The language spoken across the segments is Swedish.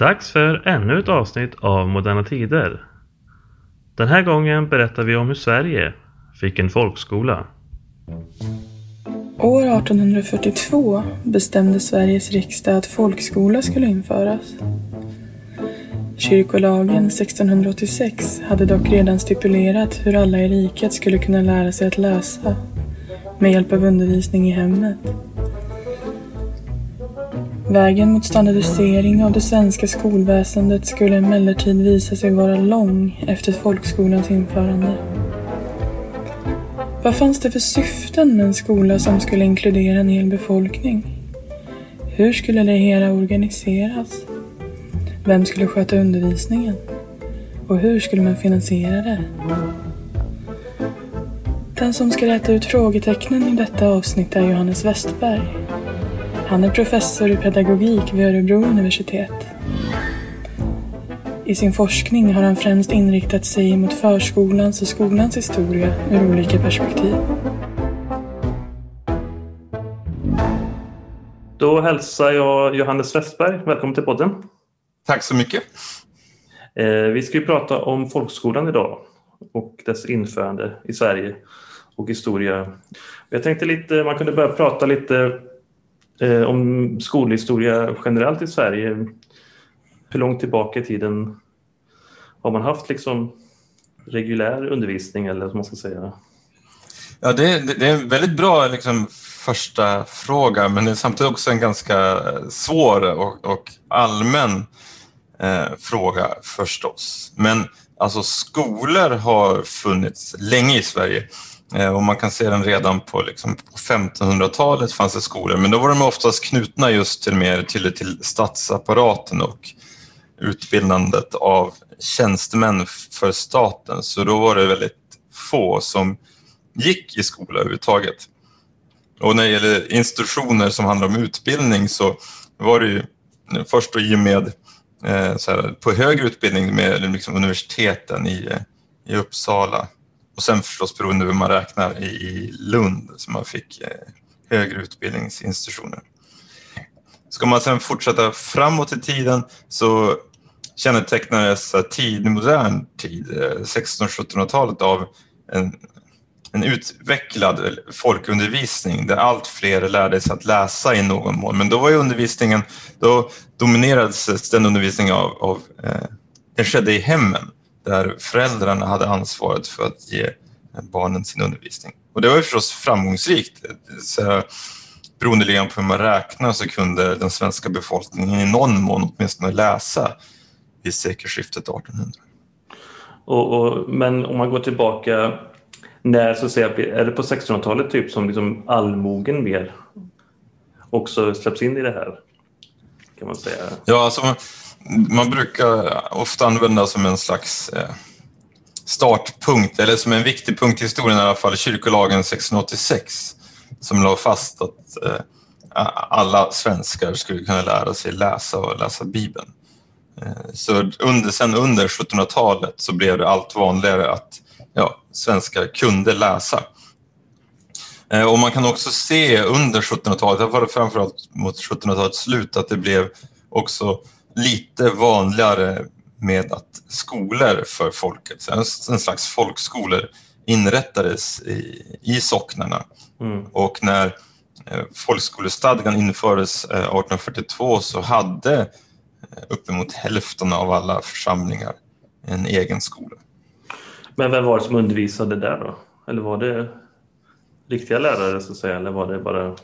Dags för ännu ett avsnitt av Moderna Tider. Den här gången berättar vi om hur Sverige fick en folkskola. År 1842 bestämde Sveriges riksdag att folkskola skulle införas. Kyrkolagen 1686 hade dock redan stipulerat hur alla i riket skulle kunna lära sig att läsa med hjälp av undervisning i hemmet. Vägen mot standardisering av det svenska skolväsendet skulle emellertid visa sig vara lång efter folkskolans införande. Vad fanns det för syften med en skola som skulle inkludera en hel befolkning? Hur skulle det hela organiseras? Vem skulle sköta undervisningen? Och hur skulle man finansiera det? Den som ska räta ut frågetecknen i detta avsnitt är Johannes Westberg. Han är professor i pedagogik vid Örebro universitet. I sin forskning har han främst inriktat sig mot förskolans och skolans historia ur olika perspektiv. Då hälsar jag Johannes Westberg. Välkommen till podden. Tack så mycket. Eh, vi ska ju prata om folkskolan idag och dess införande i Sverige och historia. Jag tänkte lite, man kunde börja prata lite eh, om skolhistoria generellt i Sverige. Hur långt tillbaka i tiden har man haft liksom reguljär undervisning eller vad man ska säga? Ja, det, det är en väldigt bra liksom, första fråga men det är samtidigt också en ganska svår och, och allmän eh, fråga förstås. Men alltså skolor har funnits länge i Sverige Eh, och man kan se den redan på, liksom, på 1500-talet fanns det skolor. Men då var de oftast knutna just till mer till, till statsapparaten och utbildandet av tjänstemän för staten. Så då var det väldigt få som gick i skola överhuvudtaget. Och när det gäller institutioner som handlar om utbildning så var det ju först och i med eh, så här, på högre utbildning med liksom universiteten i, eh, i Uppsala och sen förstås beroende på hur man räknar i Lund som man fick eh, högre utbildningsinstitutioner. Ska man sedan fortsätta framåt i tiden så kännetecknades tid, modern tid, eh, 1600-1700-talet av en, en utvecklad folkundervisning där allt fler lärde sig att läsa i någon mån. Men då var ju undervisningen, då dominerades den undervisningen av, av eh, den skedde i hemmen där föräldrarna hade ansvaret för att ge barnen sin undervisning. Och det var ju förstås framgångsrikt. Så, beroende på hur man räknar så kunde den svenska befolkningen i någon mån åtminstone läsa vid sekelskiftet 1800. Och, och, men om man går tillbaka, när så att säga, är det på 1600-talet typ som liksom allmogen mer också släpps in i det här? Kan man säga. Ja, alltså man, brukar ofta använda som en slags eh, startpunkt, eller som en viktig punkt i historien i alla fall, kyrkolagen 1686 som la fast att eh, alla svenskar skulle kunna lära sig läsa och läsa Bibeln. Eh, så under, sen under 1700-talet så blev det allt vanligare att ja, svenskar kunde läsa. Och man kan också se under 1700-talet, var framförallt mot 1700-talets slut, att det blev också lite vanligare med att skolor för folket, en slags folkskolor, inrättades i, i socknarna. Mm. Och när eh, folkskolestadgan infördes 1842 så hade uppemot hälften av alla församlingar en egen skola. Men vem var det som undervisade där då? Eller var det riktiga lärare så att säga, eller var det bara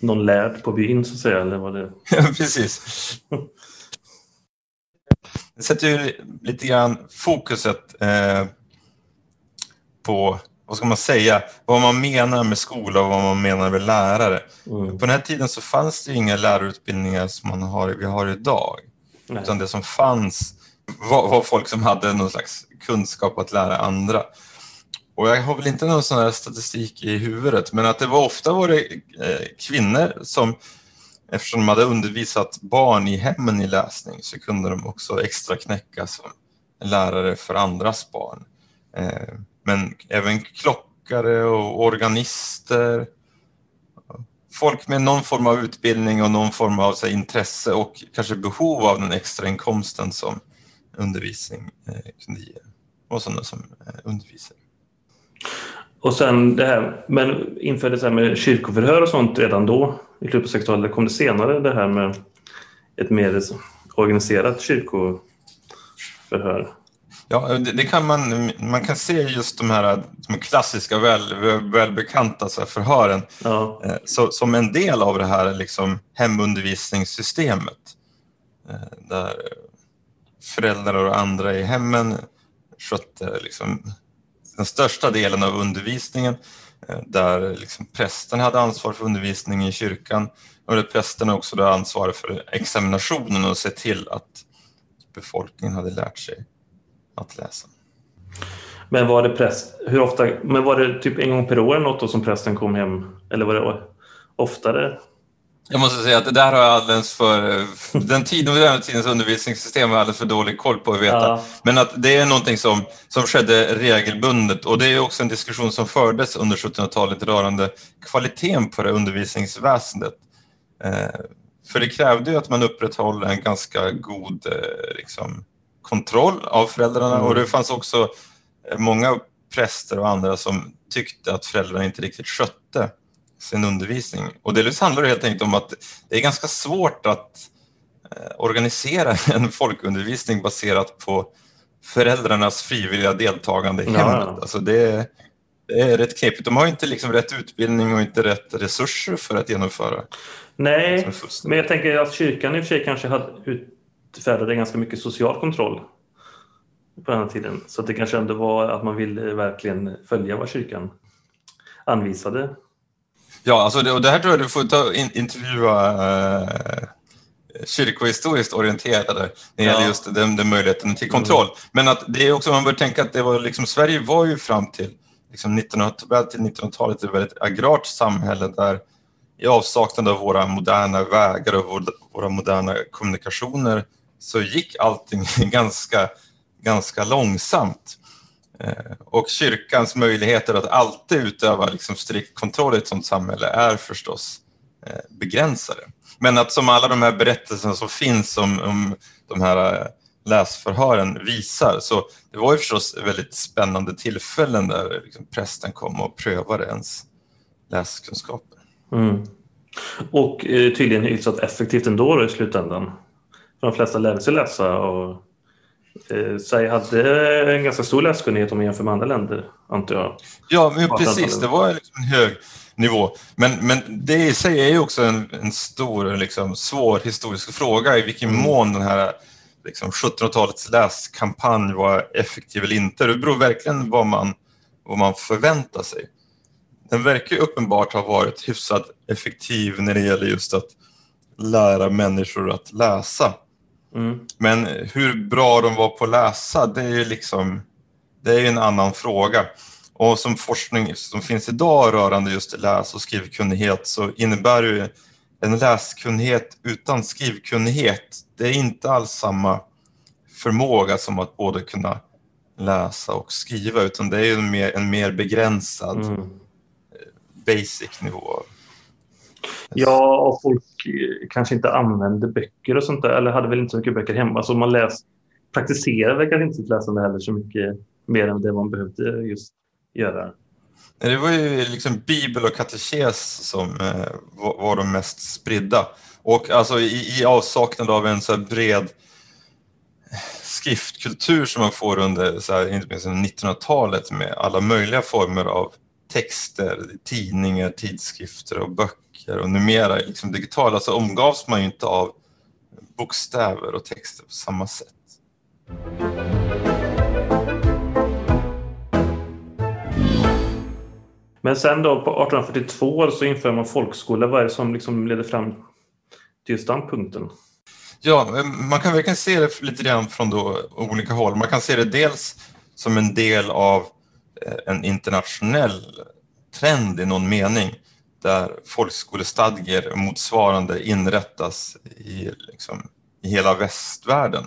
någon lärd på byn så att säga? Eller var det... Ja, precis. Det sätter ju lite grann fokuset eh, på vad ska man säga, vad man menar med skola och vad man menar med lärare. Mm. På den här tiden så fanns det inga lärarutbildningar som man har, vi har idag. Nej. Utan det som fanns var, var, folk som hade någon slags kunskap att lära andra. Och jag har väl inte någon sån här statistik i huvudet, men att det var ofta var det eh, kvinnor som, eftersom de hade undervisat barn i hemmen i läsning, så kunde de också extra knäcka som lärare för andras barn. Eh, men även klockare och organister, folk med någon form av utbildning och någon form av så, intresse och kanske behov av den extra inkomsten som undervisning eh, kunde ge. Och sådana som undervisar. Och sen det här, men infördes det här med kyrkoförhör och sånt redan då i slutet på 60-talet? Kom det senare det här med ett mer organiserat kyrkoförhör? Ja, det, det, kan man, man kan se just de här de klassiska väl, välbekanta så förhören ja. eh, så, som en del av det här liksom, hemundervisningssystemet. Eh, där föräldrar och andra i hemmen skötte liksom, den största delen av undervisningen eh, där liksom prästen hade ansvar för undervisningen i kyrkan och där prästen också hade ansvar för examinationen och se till att befolkningen hade lärt sig att läsa. Men var det präst, hur ofta, men var det typ en gång per år något då som prästen kom hem? Eller var det oftare? Jag måste säga att det där har jag alldeles för... Den tiden, den tidens undervisningssystem har jag alldeles för dålig koll på att veta. Ja. Men att det är någonting som, som skedde regelbundet och det är också en diskussion som fördes under 1700-talet rörande kvaliteten på det undervisningsväsendet. Eh, för det krävde ju att man upprätthåller en ganska god eh, liksom, kontroll av föräldrarna mm. och det fanns också många präster och andra som tyckte att föräldrarna inte riktigt skötte sin undervisning. Och delvis handlar det helt enkelt om att det är ganska svårt att eh, organisera en folkundervisning baserat på föräldrarnas frivilliga deltagande i hemmet. Ja. Alltså det, det är rätt knepigt. De har inte liksom rätt utbildning och inte rätt resurser för att genomföra. Nej, men jag tänker att kyrkan i och för sig kanske hade utfärdade ganska mycket social kontroll på den här tiden. Så det kanske ändå var att man ville verkligen följa vad kyrkan anvisade. Ja, alltså det, och det här tror jag du får ta in, intervjua eh, kyrkohistoriskt orienterade när det ja. gäller just den, den möjligheten till kontroll. Mm. Men att det är också, man bör tänka att det var liksom, Sverige var ju fram till liksom 1900, till 1900-talet ett väldigt agrart samhälle där i avsaknad av våra moderna vägar och våra moderna kommunikationer så gick allting ganska, ganska långsamt. Eh, och kyrkans möjligheter att alltid utöva liksom strikt kontroll i ett sådant samhälle är förstås eh, begränsade. Men att som alla de här berättelserna som finns om, om de här eh, läsförhören visar, så det var ju förstås väldigt spännande tillfällen där liksom prästen kom och prövade ens läskunskaper. Mm. Och tydligen hyfsat effektivt ändå i slutändan. För de flesta lärde sig läsa och Sverige hade en ganska stor läskunnighet om man jämför med andra länder, antar jag. Ja, men precis. Det var liksom en hög nivå. Men, men det i sig är ju också en, en stor, liksom, svår historisk fråga i vilken mm. mån den här liksom, 1700-talets läskampanj var effektiv eller inte. Det beror verkligen vad man, vad man förväntar sig. Den verkar uppenbart ha varit hyfsat effektiv när det gäller just att lära människor att läsa. Mm. Men hur bra de var på att läsa, det är ju liksom, det är en annan fråga. Och som forskning som finns idag rörande just läs och skrivkunnighet så innebär ju en läskunnighet utan skrivkunnighet, det är inte alls samma förmåga som att både kunna läsa och skriva, utan det är en mer, en mer begränsad mm. basic nivå Ja, och folk kanske inte använde böcker och sånt där, eller hade väl inte så mycket böcker hemma. Så man läs, praktiserade kanske inte sitt läsande heller så mycket mer än det man behövde just göra. Det var ju liksom bibel och katekes som eh, var de mest spridda. Och alltså i, i avsaknad av en så bred skriftkultur som man får under så här, inte minst 1900-talet med alla möjliga former av texter, tidningar, tidskrifter och böcker och numera liksom digitala så omgavs man ju inte av bokstäver och texter på samma sätt. Men sen då på 1842 så inför man folkskola. Vad är det som liksom leder fram till just den punkten? Ja, man kan verkligen se det lite grann från då olika håll. Man kan se det dels som en del av en internationell trend i någon mening där folkskolestadgor motsvarande inrättas i, liksom, i hela västvärlden.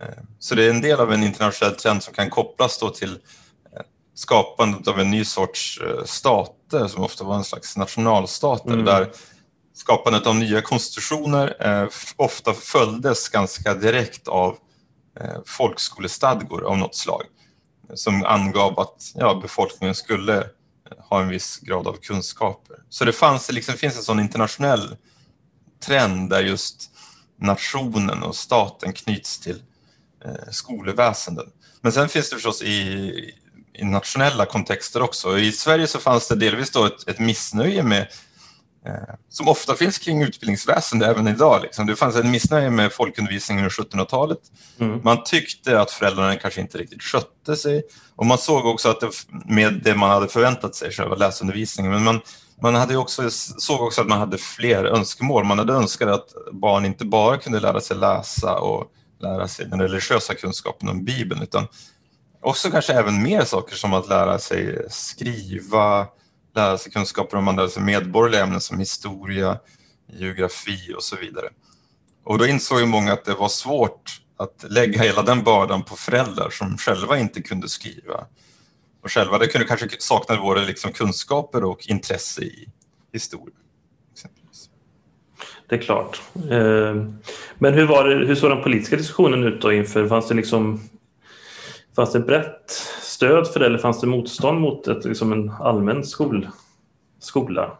Eh, så det är en del av en internationell trend som kan kopplas då till eh, skapandet av en ny sorts eh, stater som ofta var en slags nationalstater Mm. där skapandet av nya konstitutioner eh, ofta följdes ganska direkt av eh, folkskolestadgor av något slag som angav att ja, befolkningen skulle ha en viss grad av kunskaper. Så det fanns, det liksom, finns en sån internationell trend där just nationen och staten knyts till eh, skolväsenden. Men sen finns det förstås i, i nationella kontexter också. I Sverige så fanns det delvis då ett, ett missnöje med som ofta finns kring utbildningsväsendet även idag. Liksom. Det fanns en missnöje med folkundervisningen under 1700-talet. Mm. Man tyckte att föräldrarna kanske inte riktigt skötte sig och man såg också att det, med det man hade förväntat sig, själva läsundervisningen, men man, man hade också, såg också att man hade fler önskemål. Man hade önskat att barn inte bara kunde lära sig läsa och lära sig den religiösa kunskapen om Bibeln, utan också kanske även mer saker som att lära sig skriva, lära sig kunskaper om andra sig medborgerliga ämnen som historia, geografi och så vidare. Och då insåg ju många att det var svårt att lägga hela den bördan på föräldrar som själva inte kunde skriva. Och själva det kunde kanske sakna både liksom kunskaper och intresse i historia. exempelvis. Det är klart. Eh, men hur, var det, hur såg den politiska diskussionen ut då inför? Fanns det, liksom, fanns det brett stöd för det eller fanns det motstånd mot ett, liksom en allmän skol, skola?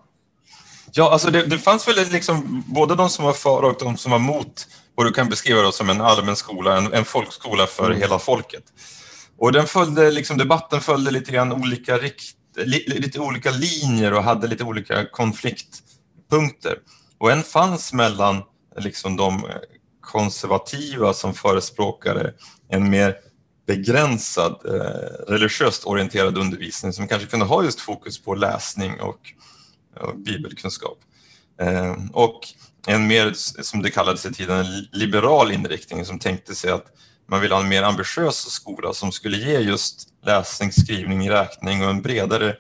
Ja, alltså det, det fanns väl liksom både de som var för och de som var mot vad du kan beskriva då som en allmän skola, en, en folkskola för Mm. hela folket. Och den följde, liksom, debatten följde lite grann olika, rikt, li, lite olika linjer och hade lite olika konfliktpunkter. Och en fanns mellan liksom, de konservativa som förespråkade en mer begränsad eh, religiöst orienterad undervisning som kanske kunde ha just fokus på läsning och, och bibelkunskap. Eh, och en mer, som det kallades i tiden, liberal inriktning som tänkte sig att man ville ha en mer ambitiös skola som skulle ge just läsning, skrivning, räkning och en bredare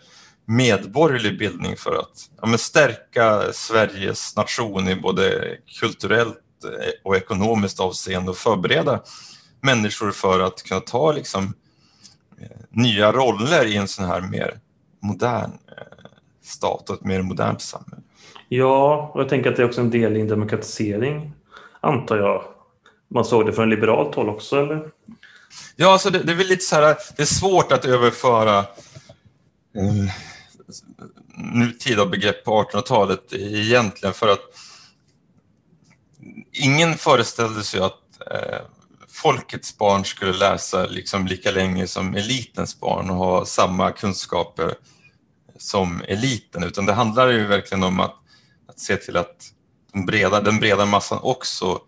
medborgerlig bildning för att ja, men stärka Sveriges nation i både kulturellt eh, och ekonomiskt avseende och förbereda människor för att kunna ta liksom, eh, nya roller i en sån här mer modern eh, stat och ett mer modernt samhälle. Ja, och jag tänker att det är också en del i en demokratisering, antar jag. Man såg det från liberalt håll också, eller? Ja, alltså det, det är väl lite så här, det är svårt att överföra eh, nutida begrepp på 1800-talet egentligen för att ingen föreställde sig att eh, folkets barn skulle läsa liksom lika länge som elitens barn och ha samma kunskaper som eliten, utan det handlar ju verkligen om att, att se till att den breda, den breda massan också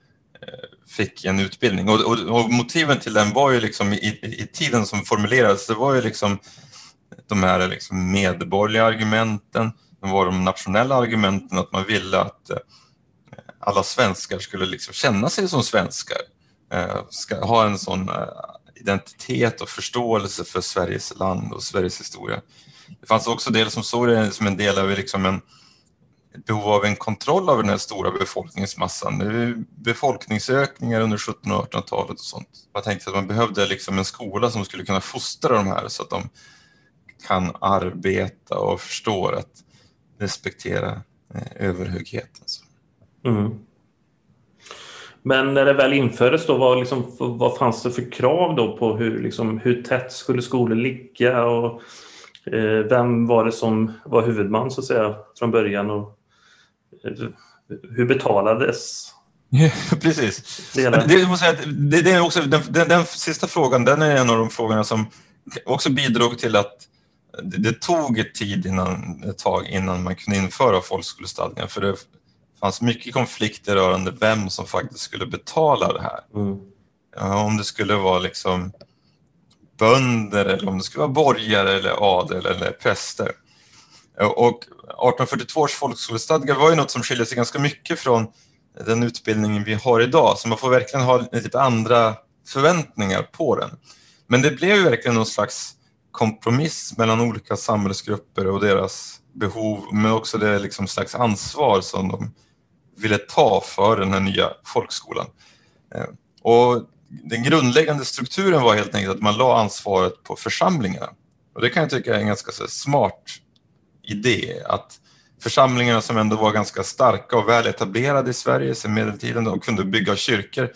eh, fick en utbildning. Och, och, och motiven till den var ju liksom i, i, tiden som formulerades, det var ju liksom de här liksom medborgerliga argumenten, det var de nationella argumenten att man ville att eh, alla svenskar skulle liksom känna sig som svenskar, Eh, ska ha en sån eh, identitet och förståelse för Sveriges land och Sveriges historia. Det fanns också del som såg det som en del av liksom en, ett behov av en kontroll av den här stora befolkningsmassan. Det är befolkningsökningar under 1700 och 1800-talet och sånt. Man tänkte att man behövde liksom en skola som skulle kunna fostra de här så att de kan arbeta och förstår att respektera eh, överhögheten. Mm. Men när det väl infördes då, vad, liksom, vad fanns det för krav då på hur, liksom, hur tätt skulle skolor ligga och eh, vem var det som var huvudman så att säga från början och eh, hur betalades Precis. det? Det, det, är också, den, den, den sista frågan den är en av de frågorna som också bidrog till att det, det tog ett tid innan, ett tag innan man kunde införa folkskolestadgan för det fanns mycket konflikter rörande vem som faktiskt skulle betala det här. Mm. Om det skulle vara liksom bönder eller om det skulle vara borgare eller adel eller präster. Och 1842 års folkskolestadga var ju något som skiljer sig ganska mycket från den utbildningen vi har idag, så man får verkligen ha lite andra förväntningar på den. Men det blev ju verkligen någon slags kompromiss mellan olika samhällsgrupper och deras behov, men också det liksom slags ansvar som de ville ta för den här nya folkskolan. Eh, och den grundläggande strukturen var helt enkelt att man la ansvaret på församlingarna. Och det kan jag tycka är en ganska smart idé, att församlingarna som ändå var ganska starka och väl etablerade i Sverige sedan medeltiden och kunde bygga kyrkor,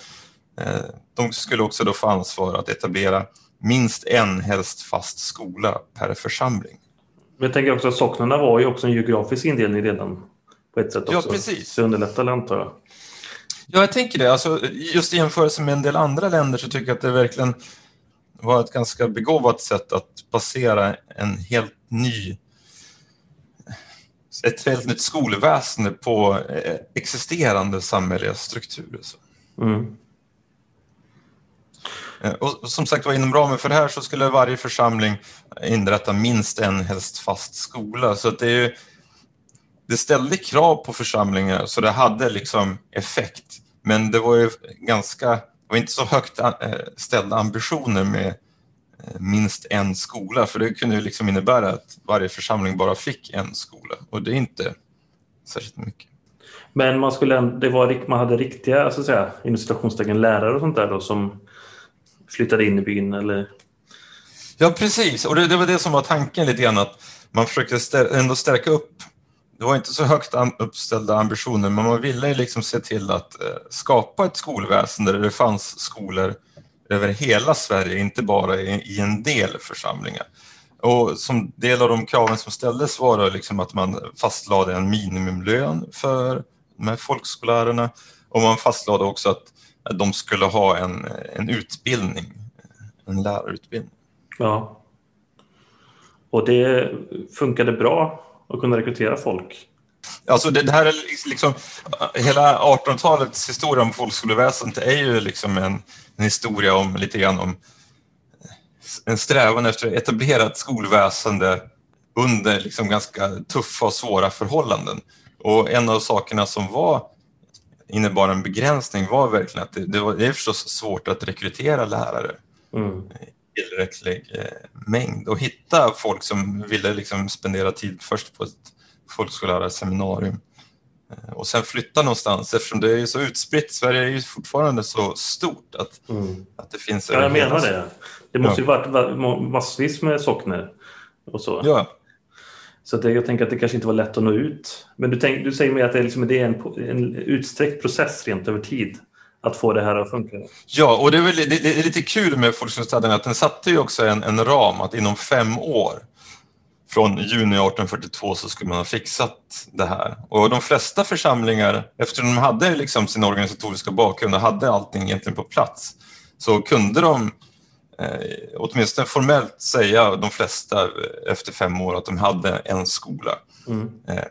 eh, de skulle också då få ansvar att etablera minst en, helst fast skola per församling. Men jag tänker också att socknarna var ju också en geografisk indelning redan på ett sätt också. Ja, precis. Det underlättar antar jag. Ja, jag tänker det. Alltså, just i jämförelse med en del andra länder så tycker jag att det verkligen var ett ganska begåvat sätt att basera en helt ny ett helt nytt skolväsende på eh, existerande samhälleliga strukturer. Mm. Eh, och som sagt var, inom ramen för det här så skulle varje församling inrätta minst en helst fast skola. Så det, är ju, det ställde krav på församlingar så det hade liksom effekt. Men det var ju ganska, det var inte så högt eh, ställda ambitioner med eh, minst en skola, för det kunde ju liksom innebära att varje församling bara fick en skola och det är inte särskilt mycket. Men man, skulle, det var, man hade riktiga, så att säga, inom citationstecken, lärare och sånt där då, som flyttade in i byn eller? Ja, precis. Och det, det var det som var tanken lite grann, att man försökte stär, ändå stärka upp det var inte så högt uppställda ambitioner, men man ville liksom se till att eh, skapa ett skolväsende där det fanns skolor över hela Sverige, inte bara i, en del församlingar. Och som del av de kraven som ställdes var det liksom att man fastlade en minimumlön för de här folkskollärarna och man fastlade också att de skulle ha en, en utbildning, en lärarutbildning. Ja. Och det funkade bra att kunna rekrytera folk? Alltså det, det här är liksom, hela 1800-talets historia om folkskoleväsendet är ju liksom en, en historia om lite grann om en strävan efter att etablera ett skolväsende under liksom ganska tuffa och svåra förhållanden. Och en av sakerna som var innebar en begränsning var verkligen att det, det, var, det är förstås svårt att rekrytera lärare mm. Tillräcklig eh, mängd och hitta folk som ville liksom spendera tid först på ett folkskollärarseminarium eh, och sen flytta någonstans eftersom det är så utspritt. Sverige är ju fortfarande så stort att, mm. att det finns... Ja, jag menar det. Det måste ja. ju varit massvis med sockner och så. Ja, så det, jag tänker att det kanske inte var lätt att nå ut. Men du, tänk, du säger mig att det är, liksom, det är en, en utsträckt process rent över tid att få det här att funka. Ja, och det är, väl, det, det är lite kul med Folkstyrelsestadgan att den satte ju också en, en ram att inom fem år från juni 1842 så skulle man ha fixat det här. Och de flesta församlingar, eftersom de hade liksom sin organisatoriska bakgrund och hade allting egentligen på plats, så kunde de eh, åtminstone formellt säga de flesta efter fem år att de hade en skola. Mm. Eh,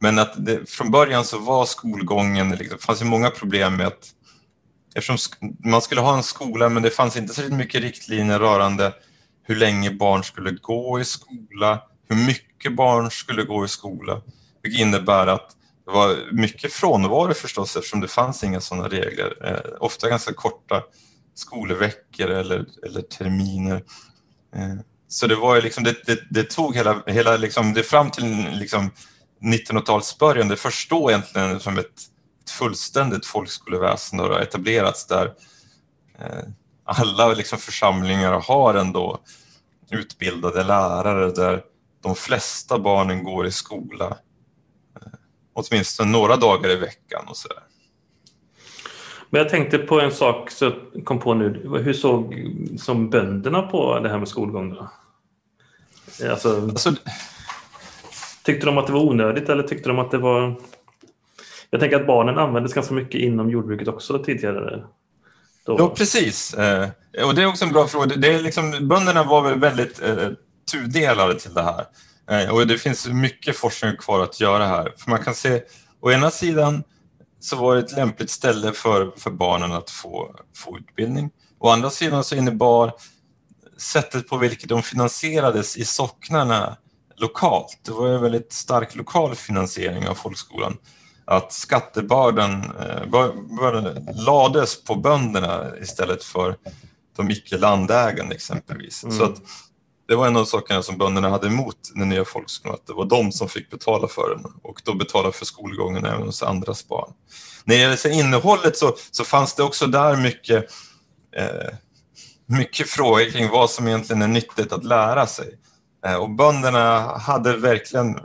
men att det, från början så var skolgången, liksom, det fanns ju många problem med att eftersom man skulle ha en skola men det fanns inte så mycket riktlinjer rörande hur länge barn skulle gå i skola, hur mycket barn skulle gå i skola, vilket innebär att det var mycket frånvaro förstås eftersom det fanns inga sådana regler. Eh, ofta ganska korta skolveckor eller, eller terminer. Eh, så det var ju liksom, det, det, det, tog hela, hela liksom, det fram till liksom 1900-talets början, det först då egentligen som ett, ett fullständigt folkskoleväsende har etablerats där eh, alla liksom församlingar har ändå utbildade lärare där de flesta barnen går i skola eh, åtminstone några dagar i veckan och så där. Men jag tänkte på en sak så jag kom på nu. Hur såg som bönderna på det här med skolgång? Då? Alltså, alltså, tyckte de att det var onödigt eller tyckte de att det var... Jag tänker att barnen användes ganska mycket inom jordbruket också tidigare. Då. Ja, precis. Eh, och det är också en bra fråga. Det är liksom, bönderna var väl väldigt eh, tudelade till det här. Eh, och det finns mycket forskning kvar att göra här. För man kan se, å ena sidan så var det ett lämpligt ställe för, för barnen att få, få utbildning. Å andra sidan så innebar sättet på vilket de finansierades i socknarna lokalt, det var en väldigt stark lokal finansiering av folkskolan, att skattebördan eh, lades på bönderna istället för de icke landägande exempelvis. Mm. Så att det var en av sakerna som bönderna hade emot den nya folkskolan, att det var de som fick betala för den och då betala för skolgången även hos andras barn. När det gäller innehållet så, så fanns det också där mycket, eh, mycket frågor kring vad som egentligen är nyttigt att lära sig. Eh, och bönderna hade verkligen,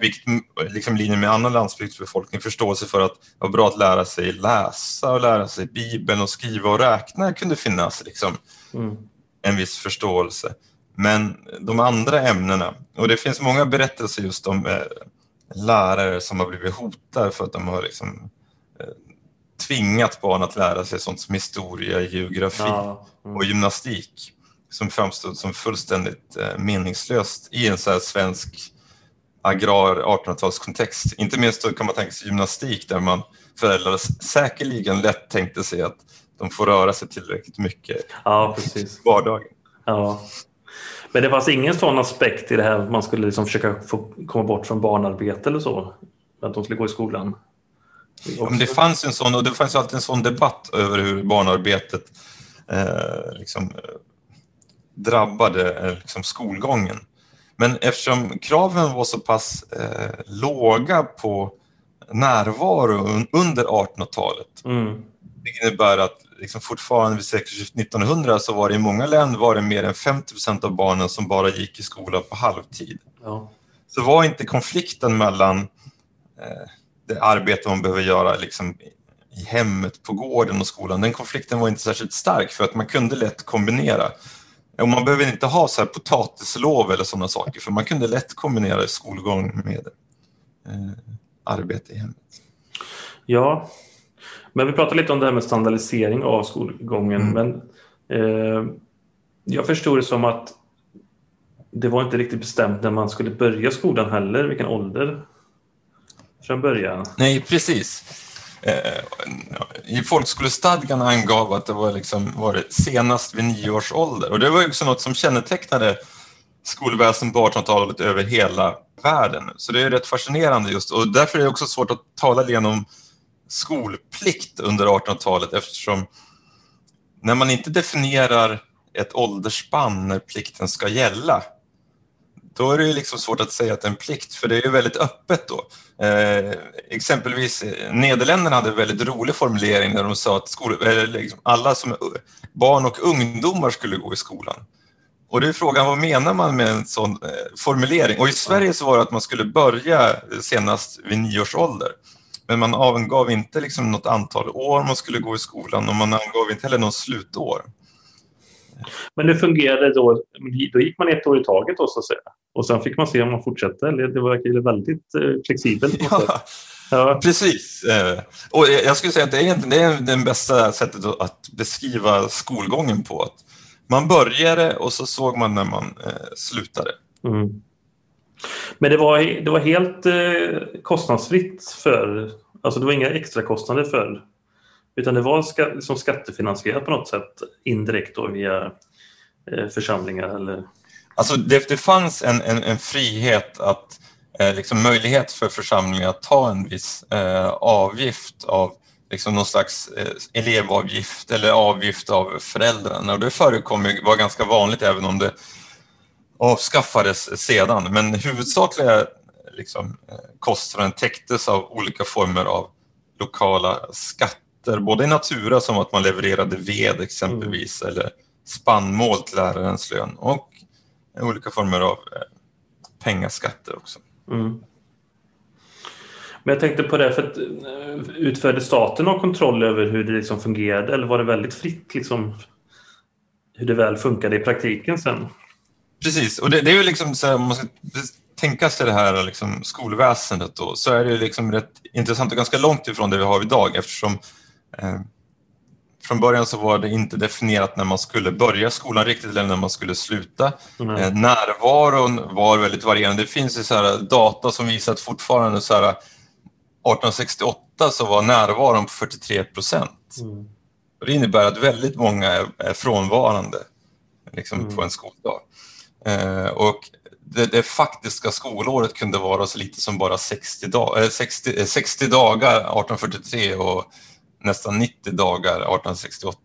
vilket liksom linje med annan landsbygdsbefolkning, förståelse för att det var bra att lära sig läsa och lära sig Bibeln och skriva och räkna kunde finnas liksom, mm. en viss förståelse. Men de andra ämnena, och det finns många berättelser just om eh, lärare som har blivit hotade för att de har liksom, eh, tvingat barn att lära sig sånt som historia, geografi ja. mm. och gymnastik som framstod som fullständigt eh, meningslöst i en så svensk agrar 1800-talskontext. Inte minst då kan man tänka sig gymnastik där man föräldrar säkerligen lätt tänkte sig att de får röra sig tillräckligt mycket ja, precis. i vardagen. Ja. Men det fanns ingen sån aspekt i det här att man skulle liksom försöka få komma bort från barnarbete eller så? Att de skulle gå i skolan? Ja, men det fanns en sån och det fanns alltid en sån debatt över hur barnarbetet eh, liksom, eh, drabbade eh, liksom, skolgången. Men eftersom kraven var så pass eh, låga på närvaro under 1800-talet, mm. det innebär att liksom fortfarande vid sekelskiftet 1900 så var det i många län var det mer än 50 procent av barnen som bara gick i skola på halvtid. Ja. Så var inte konflikten mellan eh, det arbete man behöver göra liksom, i hemmet, på gården och skolan, den konflikten var inte särskilt stark för att man kunde lätt kombinera. Och man behöver inte ha så här potatislov eller sådana saker för man kunde lätt kombinera skolgång med eh, arbete i hemmet. Ja, men vi pratade lite om det här med standardisering av skolgången. Mm. Men eh, jag förstod det som att det var inte riktigt bestämt när man skulle börja skolan heller, vilken ålder från början. Nej, precis. Eh, eh I folkskolestadgan angav att det var, liksom, var det senast vid nio års ålder. Och det var också något som kännetecknade skolväsendet på 1800-talet över hela världen. Så det är rätt fascinerande just och därför är det också svårt att tala igenom skolplikt under 1800-talet eftersom när man inte definierar ett åldersspann när plikten ska gälla, då är det liksom svårt att säga att det är en plikt, för det är ju väldigt öppet då. Eh, exempelvis eh, Nederländerna hade en väldigt rolig formulering när de sa att skol, liksom alla som barn och ungdomar skulle gå i skolan. Och det är frågan, vad menar man med en sån eh, formulering? Och i Sverige så var det att man skulle börja eh, senast vid nio års ålder. Men man angav inte liksom något antal år man skulle gå i skolan och man angav inte heller något slutår. Men det fungerade då, då gick man ett år i taget då, så att säga. Och sen fick man se om man fortsatte. Det verkar väldigt eh, flexibelt. Ja, ja, precis. Eh, och jag skulle säga att det är, det är det bästa sättet att beskriva skolgången på. Att man började och så såg man när man eh, slutade. Mm. Men det var, det var helt kostnadsfritt för, alltså det var inga extra kostnader för, utan det var ska, liksom skattefinansierat på något sätt indirekt då via eh, församlingar eller? Alltså det, det fanns en, en, en frihet att, eh, liksom möjlighet för församlingar att ta en viss eh, avgift av liksom någon slags eh, elevavgift eller avgift av föräldrarna och det förekom var ganska vanligt även om det avskaffades sedan, men huvudsakliga liksom, eh, kostnaden täcktes av olika former av lokala skatter, både i natura som att man levererade ved exempelvis mm. eller spannmål till lärarens lön och olika former av eh, pengaskatter också. Mm. Men jag tänkte på det, för att, eh, utförde staten någon kontroll över hur det liksom fungerade eller var det väldigt fritt liksom, hur det väl funkade i praktiken sen? Precis, och det, det är ju liksom så här, om man ska tänka sig det här liksom skolväsendet då, så är det liksom rätt intressant och ganska långt ifrån det vi har idag eftersom från början så var det inte definierat när man skulle börja skolan riktigt eller när man skulle sluta. Mm. Eh, närvaron var väldigt varierande. Det finns ju så här data som visar att fortfarande så här 1868 så var närvaron på 43 procent. Mm. Det innebär att väldigt många är, är frånvarande liksom, mm. på en skoldag. Eh, och det, det, faktiska skolåret kunde vara så lite som bara 60, dag, 60, 60 dagar 1843 och nästan 90 dagar 1868.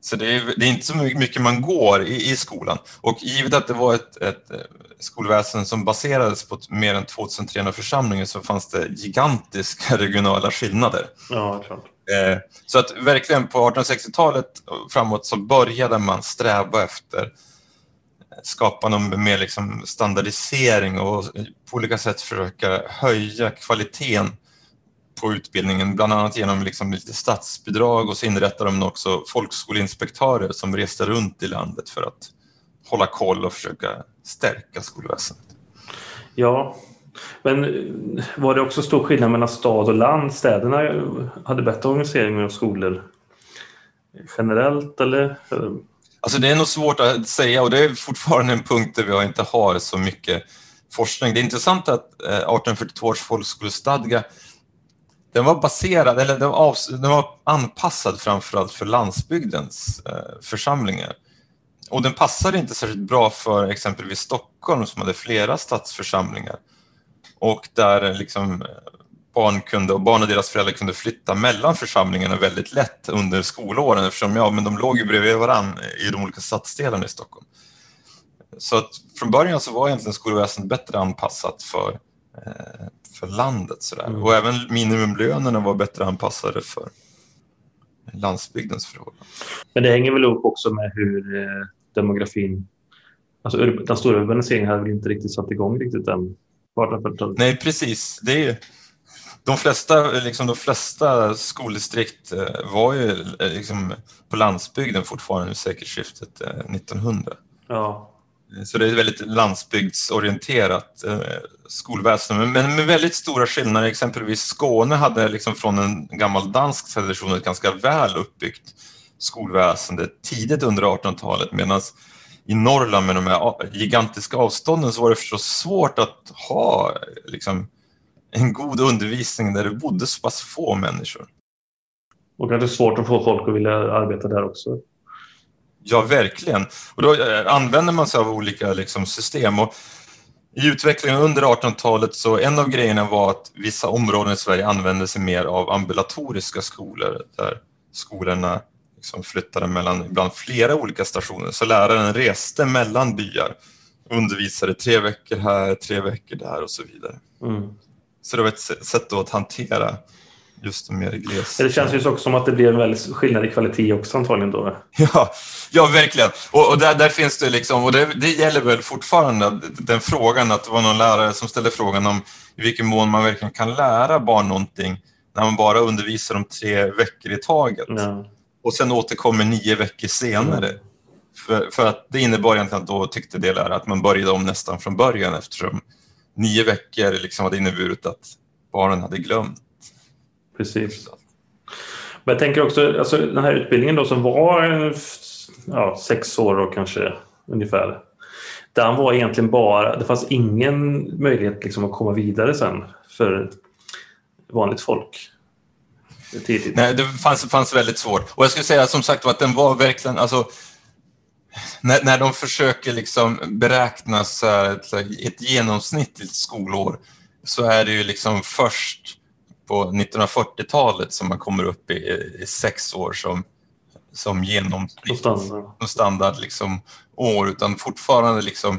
Så det är, det är, inte så mycket man går i, i, skolan. Och givet att det var ett, ett skolväsen som baserades på mer än 2300 församlingar så fanns det gigantiska regionala skillnader. Ja, klart. Eh, så att verkligen på 1860-talet framåt så började man sträva efter skapa någon mer liksom standardisering och på olika sätt försöka höja kvaliteten på utbildningen, bland annat genom liksom lite statsbidrag och så inrättade de också folkskoleinspektörer som reste runt i landet för att hålla koll och försöka stärka skolväsendet. Ja, men var det också stor skillnad mellan stad och land? Städerna hade bättre organisering av skolor generellt eller? Alltså det är nog svårt att säga och det är fortfarande en punkt där vi inte har så mycket forskning. Det är intressant att 1842 eh, års folkskolestadga den var baserad, eller den var, den var anpassad framförallt för landsbygdens eh, församlingar. Och den passade inte särskilt bra för exempelvis Stockholm som hade flera stadsförsamlingar och där eh, liksom barn kunde, och barn och deras föräldrar kunde flytta mellan församlingarna väldigt lätt under skolåren eftersom ja, men de låg ju bredvid varandra i de olika stadsdelarna i Stockholm. Så att från början så var egentligen skolväsendet bättre anpassat för, eh, för landet. Sådär. Mm. Och även minimumlönerna var bättre anpassade för landsbygdens förhållanden. Men det hänger väl ihop också med hur eh, demografin, alltså den stora urbaniseringen hade väl inte riktigt satt igång riktigt än Nej, precis. Det är ju, de, flesta, liksom, de flesta skoldistrikt eh, var ju eh, liksom, på landsbygden fortfarande vid sekelskiftet 1900. Eh, ja. Så det är väldigt landsbygdsorienterat eh, skolväsende, men med väldigt stora skillnader. Exempelvis Skåne hade liksom från en gammal dansk tradition ett ganska väl uppbyggt skolväsende tidigt under 1800-talet medan i Norrland med de här gigantiska avstånden så var det förstås svårt att ha liksom, en god undervisning där det bodde så pass få människor. Och kanske svårt att få folk att vilja arbeta där också. Ja, verkligen. Och då eh, använder man sig av olika liksom, system. Och I utvecklingen under 1800-talet så en av grejerna var att vissa områden i Sverige använde sig mer av ambulatoriska skolor där skolorna liksom flyttade mellan ibland flera olika stationer. Så läraren reste mellan byar, undervisade tre veckor här, tre veckor där och så vidare. Mm. Så det var ett sätt att hantera just mer gles. Det känns ju också som att det blir en väldigt skillnad i kvalitet också antagligen då. Ja, ja verkligen. Och, och där, där, finns det liksom, och det, det, gäller väl fortfarande den frågan att det var någon lärare som ställde frågan om i vilken mån man verkligen kan lära barn någonting när man bara undervisar dem tre veckor i taget. Ja och sen återkommer nio veckor senare. Mm. För, för, att det innebar egentligen att då tyckte det lärare att man började om nästan från början eftersom nio veckor liksom hade inneburit att barnen hade glömt. Precis. Men jag tänker också, alltså den här utbildningen då som var ja, sex år och kanske ungefär. Den var egentligen bara, det fanns ingen möjlighet liksom att komma vidare sen för vanligt folk tidigt. Nej, det fanns, fanns väldigt svårt. Och jag skulle säga som sagt att den var verkligen, alltså, när, när de försöker liksom beräkna så här, ett, ett genomsnittligt skolår så är det ju liksom först på 1940-talet som man kommer upp i, i sex år som, som genomsnitt, standard, standard liksom, år, utan fortfarande liksom,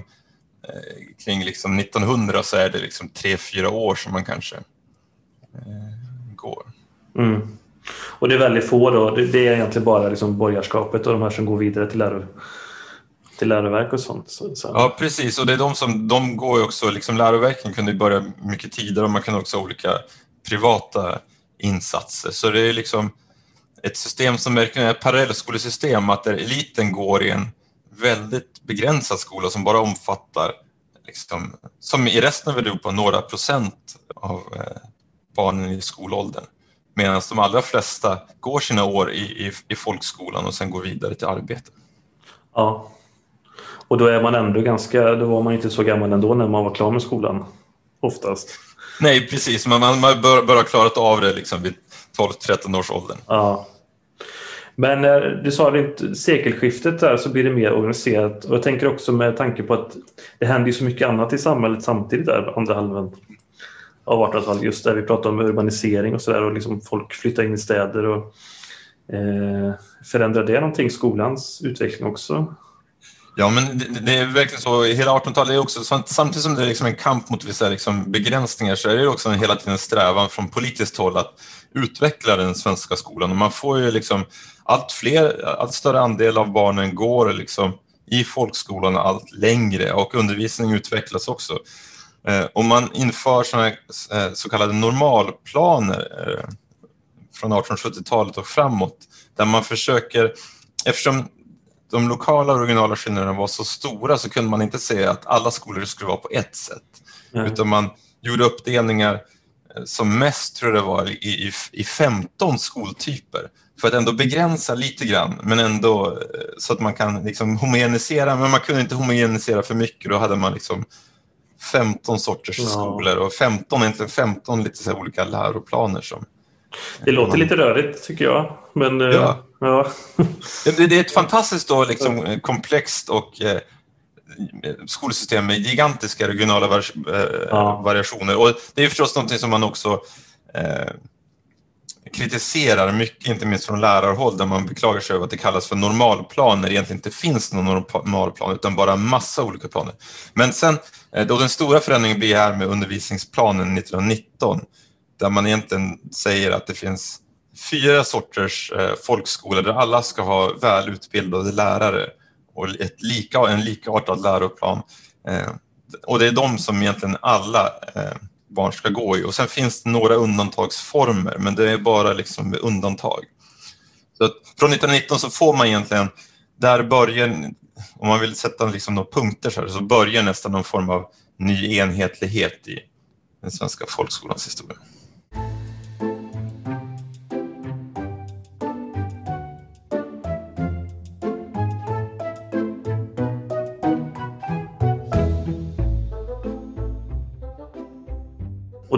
eh, kring liksom 1900 så är det liksom tre, fyra år som man kanske eh, går. Mm. Och det är väldigt få då. Det, är egentligen bara liksom borgarskapet och de här som går vidare till, läro, till läroverk och sånt. Så, så. Ja, precis. Och det är de som, de går ju också, liksom läroverken kunde börja mycket tidigare och man kan också ha olika privata insatser. Så det är liksom ett system som verkligen är ett parallellskolesystem, att där eliten går i en väldigt begränsad skola som bara omfattar, liksom, som i resten av Europa, några procent av eh, barnen i skolåldern. Medan de allra flesta går sina år i, i, i folkskolan och sen går vidare till arbete. Ja, och då är man ändå ganska, då var man inte så gammal ändå när man var klar med skolan oftast. Nej, precis, man, man bör, bör ha klarat av det liksom vid 12-13 års åldern. Ja. Men eh, du sa att sekelskiftet där så blir det mer organiserat och jag tänker också med tanke på att det händer ju så mycket annat i samhället samtidigt där, andra halvan av 1800-talet. Just där vi pratar om urbanisering och sådär och liksom folk flyttar in i städer. Och, eh, förändrar det någonting skolans utveckling också? Ja, men det, det är verkligen så. Hela 1800-talet är också, samtidigt som det är liksom en kamp mot vissa liksom begränsningar så är det också en hela tiden en strävan från politiskt håll att utveckla den svenska skolan. Och man får ju liksom allt fler, allt större andel av barnen går liksom i folkskolan allt längre och undervisning utvecklas också. Eh, och om man inför såna eh, så kallade normalplaner eh, från 1870-talet och framåt, där man försöker, eftersom de lokala och regionala skillnaderna var så stora så kunde man inte säga att alla skolor skulle vara på ett sätt, mm. utan man gjorde uppdelningar som mest tror jag det var i, i, i 15 skoltyper för att ändå begränsa lite grann, men ändå så att man kan liksom homogenisera, men man kunde inte homogenisera för mycket, då hade man liksom 15 sorters ja. skolor och 15, egentligen 15 lite så olika läroplaner som det låter man... lite rörigt tycker jag. Men, eh, ja. ja. det, det, är ett fantastiskt då, liksom, komplext och eh, skolsystem med gigantiska regionala var, eh, ja. variationer. Och det är förstås någonting som man också eh, kritiserar mycket, inte minst från lärarhåll, där man beklagar sig över att det kallas för normalplan när det egentligen inte finns någon normalplan, utan bara massa olika planer. Men sen, eh, då den stora förändringen blir här med undervisningsplanen 1919, där man egentligen säger att det finns fyra sorters eh, där alla ska ha välutbildade lärare och ett lika, en likartad läroplan. Eh, och det är de som egentligen alla eh, barn ska gå i. Och sen finns det några undantagsformer, men det är bara liksom undantag. Så från 1919 så får man egentligen, där börjar, om man vill sätta liksom några punkter så, här, så börjar nästan någon form av ny enhetlighet i den svenska folkskolans historia.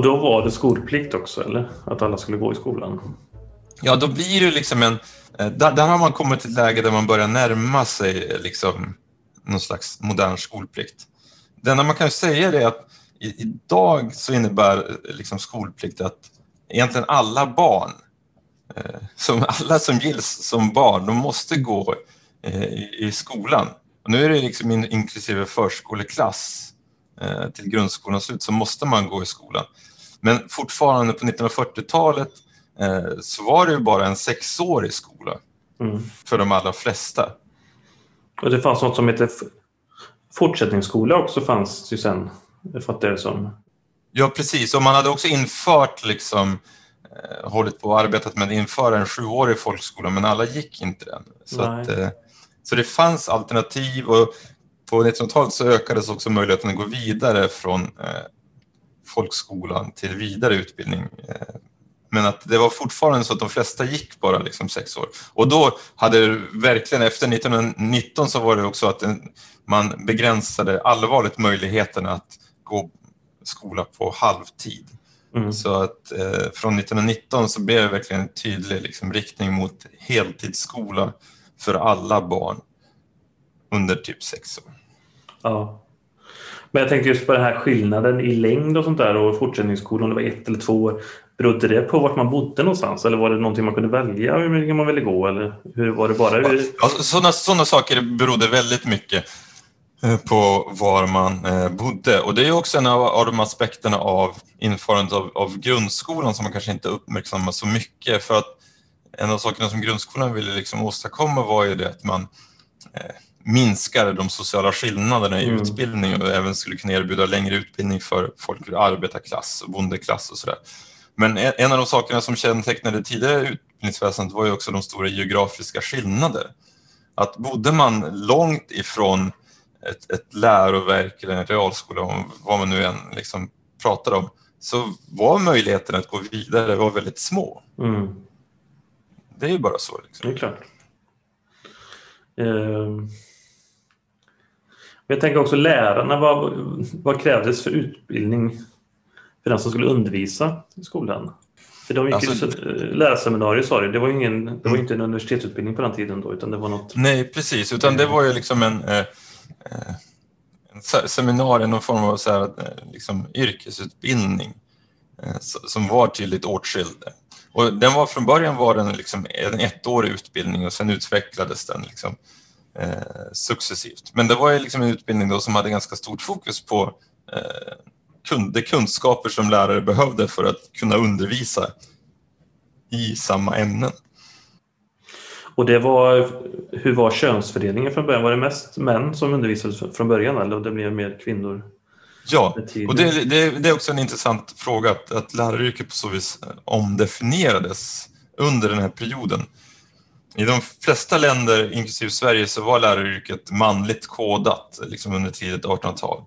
Då var det skolplikt också, eller? Att alla skulle gå i skolan? Ja, då blir det liksom en... Eh, där, där har man kommit till ett läge där man börjar närma sig eh, liksom någon slags modern skolplikt. Det enda man kan säga är att i idag så innebär eh, liksom skolplikt att egentligen alla barn, som alla som gills som barn, de måste gå i skolan. Och nu är det liksom inklusive förskoleklass till grundskolans slut så måste man gå i skolan. Men fortfarande på 1940-talet eh, så var det ju bara en sexårig skola mm. för de allra flesta. Och det fanns något som heter fortsättningsskola också fanns ju sen, fattar jag som. Ja, precis. Och man hade också infört liksom eh, hållit på och arbetat med att införa en sjuårig folkskola, men alla gick inte den. Så, att, eh, så det fanns alternativ och på 1900-talet så ökades också möjligheten att gå vidare från eh, folkskolan till vidare utbildning. Eh, men att det var fortfarande så att de flesta gick bara liksom sex år. Och då hade det verkligen, efter 1919 så var det också att man begränsade allvarligt möjligheterna att gå skola på halvtid. Mm. Så att eh, från 1919 så blev det verkligen en tydlig liksom, riktning mot heltidsskola för alla barn under typ sex år. Ja. Men jag tänkte just på den här skillnaden i längd och sånt där och fortsättningsskolan, det var ett eller två år. Berodde det på vart man bodde någonstans eller var det någonting man kunde välja hur mycket man ville gå? Eller hur var det bara? Ja, sådana, sådana saker berodde väldigt mycket eh, på var man eh, bodde. Och det är också en av, av de aspekterna av införandet av, av, grundskolan som man kanske inte uppmärksammar så mycket. För att en av sakerna som grundskolan ville liksom åstadkomma var ju det att man eh, minskar de sociala skillnaderna i mm. utbildning och även skulle kunna erbjuda längre utbildning för folk ur arbetarklass och bondeklass och sådär. Men en av de sakerna som kännetecknade tidigare utbildningsväsendet var ju också de stora geografiska skillnader. Att bodde man långt ifrån ett, ett läroverk eller en realskola, vad man nu än liksom pratar om, så var möjligheterna att gå vidare var väldigt små. Mm. Det är ju bara så. Liksom. Det är klart. Uh... Jag tänker också lärarna, vad, vad krävdes för utbildning för den som skulle undervisa i skolan? För de gick alltså, lärarseminarier sa du, det var ju ingen, det var inte en universitetsutbildning på den tiden då utan det var något... Nej precis, utan det var ju liksom en, eh, en seminarium, någon form av så här, eh, liksom, yrkesutbildning eh, som var tydligt åtskild. Och den var från början var den liksom en ettårig utbildning och sen utvecklades den liksom eh, successivt. Men det var ju liksom en utbildning då som hade ganska stort fokus på eh, de kunskaper som lärare behövde för att kunna undervisa i samma ämnen. Och det var, hur var könsfördelningen från början? Var det mest män som undervisade från början eller det blev mer kvinnor? Ja, och det, det, det, är också en intressant fråga att, att läraryrket på så vis eh, omdefinierades under den här perioden. I de flesta länder, inklusive Sverige, så var läraryrket manligt kodat liksom under tidigt 1800-tal.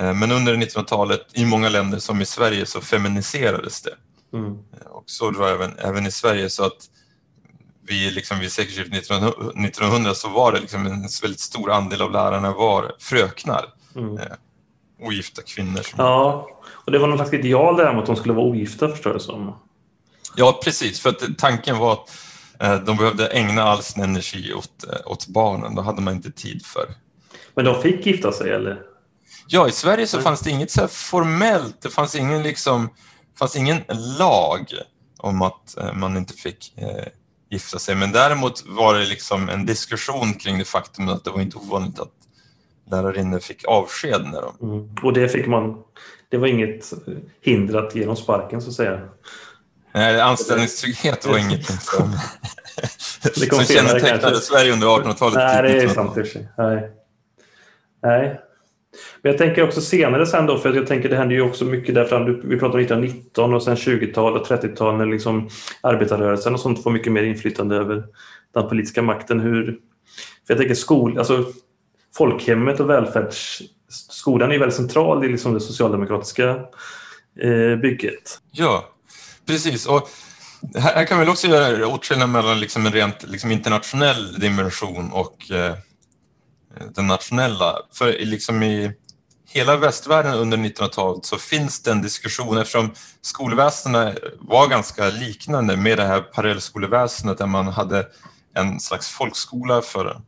Eh, men under 1900-talet, i många länder som i Sverige, så feminiserades det. Mm. Eh, och så var även, även i Sverige, så att vid, liksom, vid sekelskiftet 1900 så var det liksom en väldigt stor andel av lärarna var fröknar. Mm. Eh, ogifta kvinnor. Som... Ja, och det var någon slags ideal där att de skulle vara ogifta förstår jag som. Ja, precis. För att tanken var att de behövde ägna all sin energi åt, eh, åt barnen. Då hade man inte tid för. Men de fick gifta sig eller? Ja, i Sverige så fanns det inget så formellt. Det fanns ingen, liksom, fanns ingen lag om att eh, man inte fick eh, gifta sig. Men däremot var det liksom en diskussion kring det faktum att det var inte ovanligt att lärarinnor fick avsked. När de... Mm. Och det fick man, det var inget hinder att ge dem sparken så att säga? Nej, anställningstrygghet var inget som, som kännetecknade Sverige under 1800-talet. Nej, det är sant i Nej. Nej. Men jag tänker också senare sen då, för jag tänker det händer ju också mycket där fram. Vi pratar om 1919 och sen 20-tal och 30-tal när liksom arbetarrörelsen och sånt får mycket mer inflytande över den politiska makten. Hur, för jag tänker skol, alltså folkhemmet och välfärdsskolan är väldigt central i liksom det socialdemokratiska eh, bygget. Ja, precis. Och här kan vi också göra åtskillnad mellan liksom en rent liksom internationell dimension och eh, den nationella. För liksom i hela västvärlden under 1900-talet så finns det en diskussion eftersom skolväsendet var ganska liknande med det här parallellskoleväsendet där man hade en slags folkskola för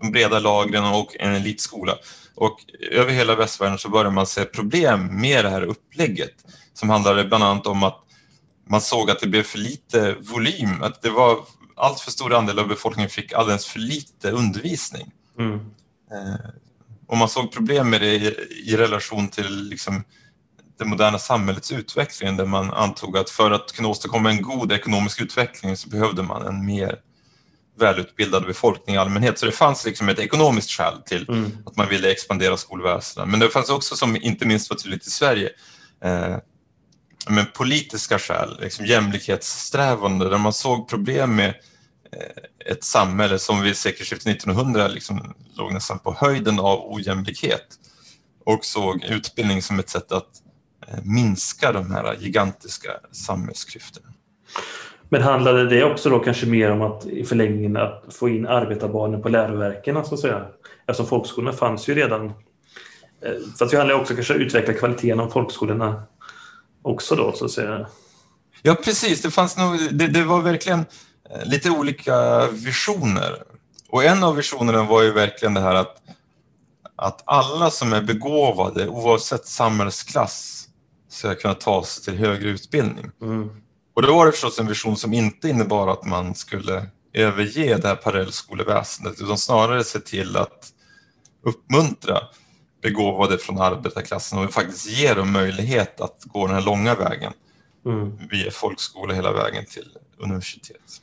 de breda lagren och en elitskola. Och över hela västvärlden så började man se problem med det här upplägget som handlade bland annat om att man såg att det blev för lite volym, att det var allt för stor andel av befolkningen fick alldeles för lite undervisning. Mm. Eh, och man såg problem med det i, i relation till liksom det moderna samhällets utveckling där man antog att för att kunna åstadkomma en god ekonomisk utveckling så behövde man en mer välutbildad befolkning i allmänhet. Så det fanns liksom ett ekonomiskt skäl till mm. att man ville expandera skolväsendet. Men det fanns också, som inte minst var tydligt i Sverige, eh, men politiska skäl, liksom jämlikhetssträvande, där man såg problem med eh, ett samhälle som vid sekelskiftet 1900 liksom låg nästan på höjden av ojämlikhet och såg utbildning som ett sätt att eh, minska de här gigantiska samhällsklyftorna. Men handlade det också då kanske mer om att i förlängningen att få in arbetarbarnen på läroverken så att säga? Eftersom folkskolorna fanns ju redan. Eh, fast det handlar också kanske om att utveckla kvaliteten av folkskolorna också då så att säga. Ja precis, det fanns nog, det, det var verkligen eh, lite olika visioner. Och en av visionerna var ju verkligen det här att, att alla som är begåvade oavsett samhällsklass ska kunna ta sig till högre utbildning. Mm. Och då var det förstås en vision som inte innebar att man skulle överge det här parallellskoleväsendet utan snarare se till att uppmuntra begåvade från arbetarklassen och faktiskt ge dem möjlighet att gå den här långa vägen mm. via folkskola hela vägen till universitet.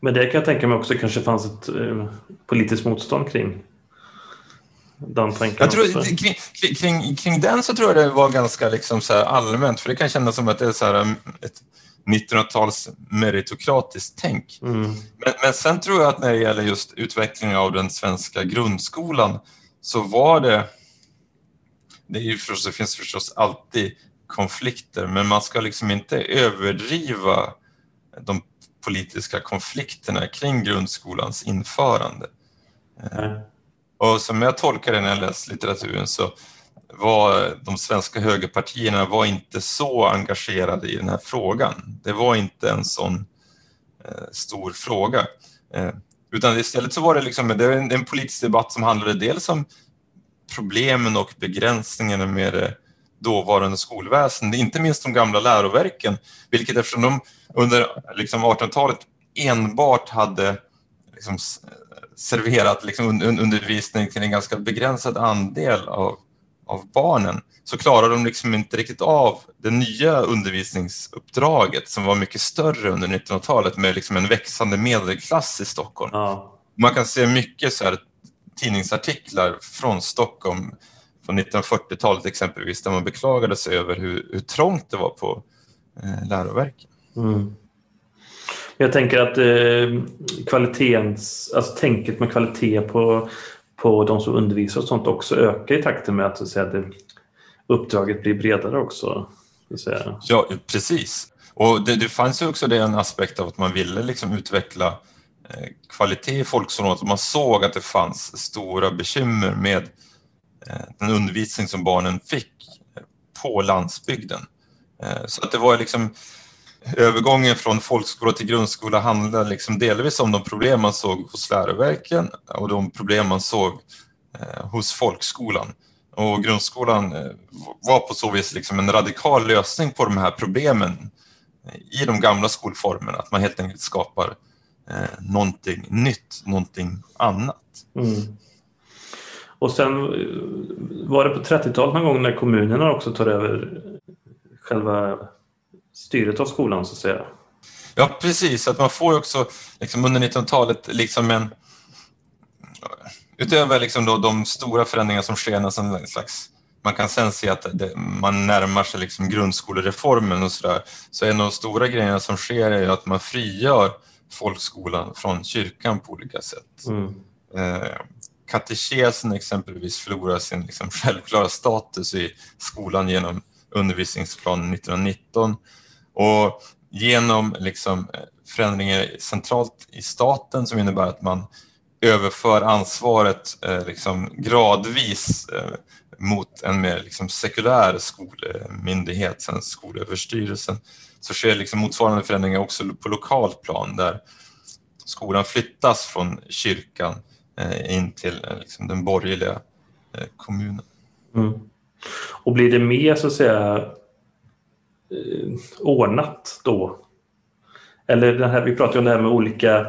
Men det kan jag tänka mig också kanske fanns ett eh, politiskt motstånd kring den tanken. Jag tror, kring, kring, kring, den så tror jag det var ganska liksom så allmänt, för det kan kännas som att det är så här um, ett 1900-tals meritokratiskt tänk. Mm. Men, men sen tror jag att när det gäller just utvecklingen av den svenska grundskolan så var det, det, är förstås, det finns förstås alltid konflikter, men man ska liksom inte överdriva de politiska konflikterna kring grundskolans införande. Mm. Och som jag tolkar det när jag läst litteraturen så var de svenska högerpartierna var inte så engagerade i den här frågan. Det var inte en sån eh, stor fråga. Eh, utan istället så var det, liksom, det en, en politisk debatt som handlade dels om problemen och begränsningarna med det dåvarande skolväsendet, inte minst de gamla läroverken, vilket eftersom de under liksom, 1800-talet enbart hade liksom, serverat liksom, undervisning till en ganska begränsad andel av, av barnen så klarar de liksom inte riktigt av det nya undervisningsuppdraget som var mycket större under 1900-talet med liksom en växande medelklass i Stockholm. Ja. Man kan se mycket så här tidningsartiklar från Stockholm från 1940-talet exempelvis där man beklagade sig över hur, hur trångt det var på eh, läroverken. Mm. Jag tänker att eh, kvalitens, alltså tänket med kvalitet på, på de som undervisar och sånt också öka i takten med att, så att säga, det, uppdraget blir bredare också. Så att säga. Ja, precis. Och det, det fanns ju också det en aspekt av att man ville liksom utveckla eh, kvalitet i folkskolan, man såg att det fanns stora bekymmer med eh, den undervisning som barnen fick eh, på landsbygden. Så att det var liksom övergången från folkskola till grundskola handlade liksom delvis om de problem man såg hos läroverken och de problem man såg eh, hos folkskolan. Och grundskolan eh, var på så vis liksom en radikal lösning på de här problemen eh, i de gamla skolformerna, att man helt enkelt skapar eh, någonting nytt, någonting annat. Mm. Och sen var det på 30-talet någon gång när kommunerna också tar över själva styret av skolan så att säga. Ja, precis. Att man får också liksom, under 1900-talet liksom en... Utöver liksom då, de stora förändringar som sker, nästan slags, man kan sen se att det, man närmar sig liksom grundskolereformen och sådär. Så en av de stora grejerna som sker är att man frigör folkskolan från kyrkan på olika sätt. Mm. Eh, katekesen exempelvis förlorar sin liksom självklara status i skolan genom undervisningsplanen 1919 och genom liksom eh, förändringar centralt i staten som innebär att man överför ansvaret eh, liksom gradvis eh, mot en mer liksom sekulär skolmyndighet, sen Skolöverstyrelsen, så sker liksom motsvarande förändringar också på lokalt plan där skolan flyttas från kyrkan eh, in till eh, liksom den borgerliga eh, kommunen. Mm. Och blir det mer så att säga eh, ordnat då? Eller det här, vi pratar ju om det här med olika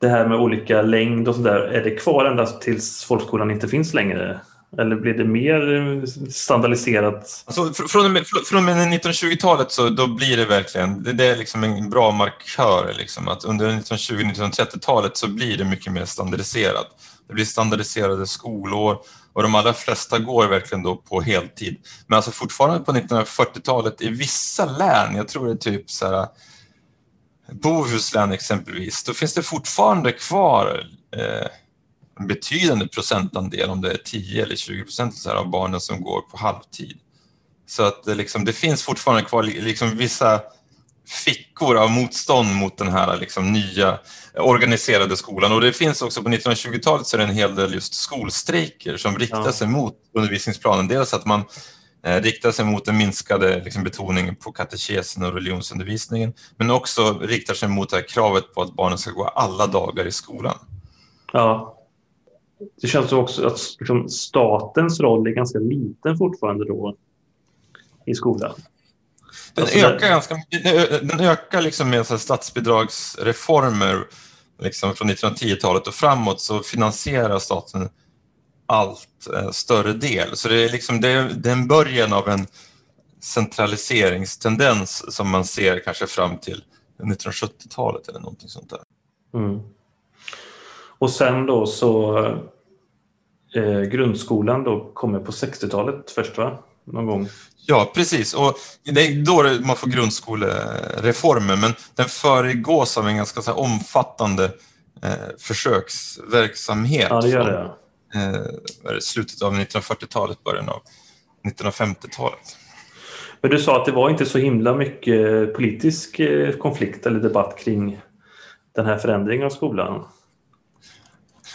det här med olika längd och sådär. Är det kvar ända tills folkskolan inte finns längre? Eller blir det mer eh, standardiserat? Alltså, från och med, från med 1920-talet så då blir det verkligen, det, det är liksom en bra markör. Liksom, att under 1920-1930-talet så blir det mycket mer standardiserat. Det blir standardiserade skolår och de allra flesta går verkligen då på heltid. Men alltså fortfarande på 1940-talet i vissa län, jag tror det är typ så här, Bohuslän exempelvis, då finns det fortfarande kvar eh, en betydande procentandel, om det är 10 eller 20 procent av barnen som går på halvtid. Så att det, liksom, det finns fortfarande kvar liksom vissa fickor av motstånd mot den här liksom nya organiserade skolan. Och det finns också på 1920-talet så är det en hel del just skolstrejker som riktar Ja. sig mot undervisningsplanen. Dels att man eh, riktar sig mot den minskade liksom, betoningen på katekesen och religionsundervisningen, men också riktar sig mot det kravet på att barnen ska gå alla dagar i skolan. Ja. Det känns också att liksom, statens roll är ganska liten fortfarande då i skolan. Den Alltså, det- ökar ganska mycket. Den ökar liksom med så statsbidragsreformer liksom från 1910-talet och framåt så finansierar staten allt eh, större del. Så det är, liksom, det, är, det är en början av en centraliseringstendens som man ser kanske fram till 1970-talet eller någonting sånt där. Mm. Och sen då så eh, grundskolan då kommer på 60-talet först va? Någon gång. Ja, precis. Och det är då man får grundskolereformen, men den föregås av en ganska så omfattande eh, försöksverksamhet. Ja, det gör från, det. eh, är det, slutet av 1940-talet, början av 1950-talet. Men du sa att det var inte så himla mycket politisk eh, konflikt eller debatt kring den här förändringen av skolan.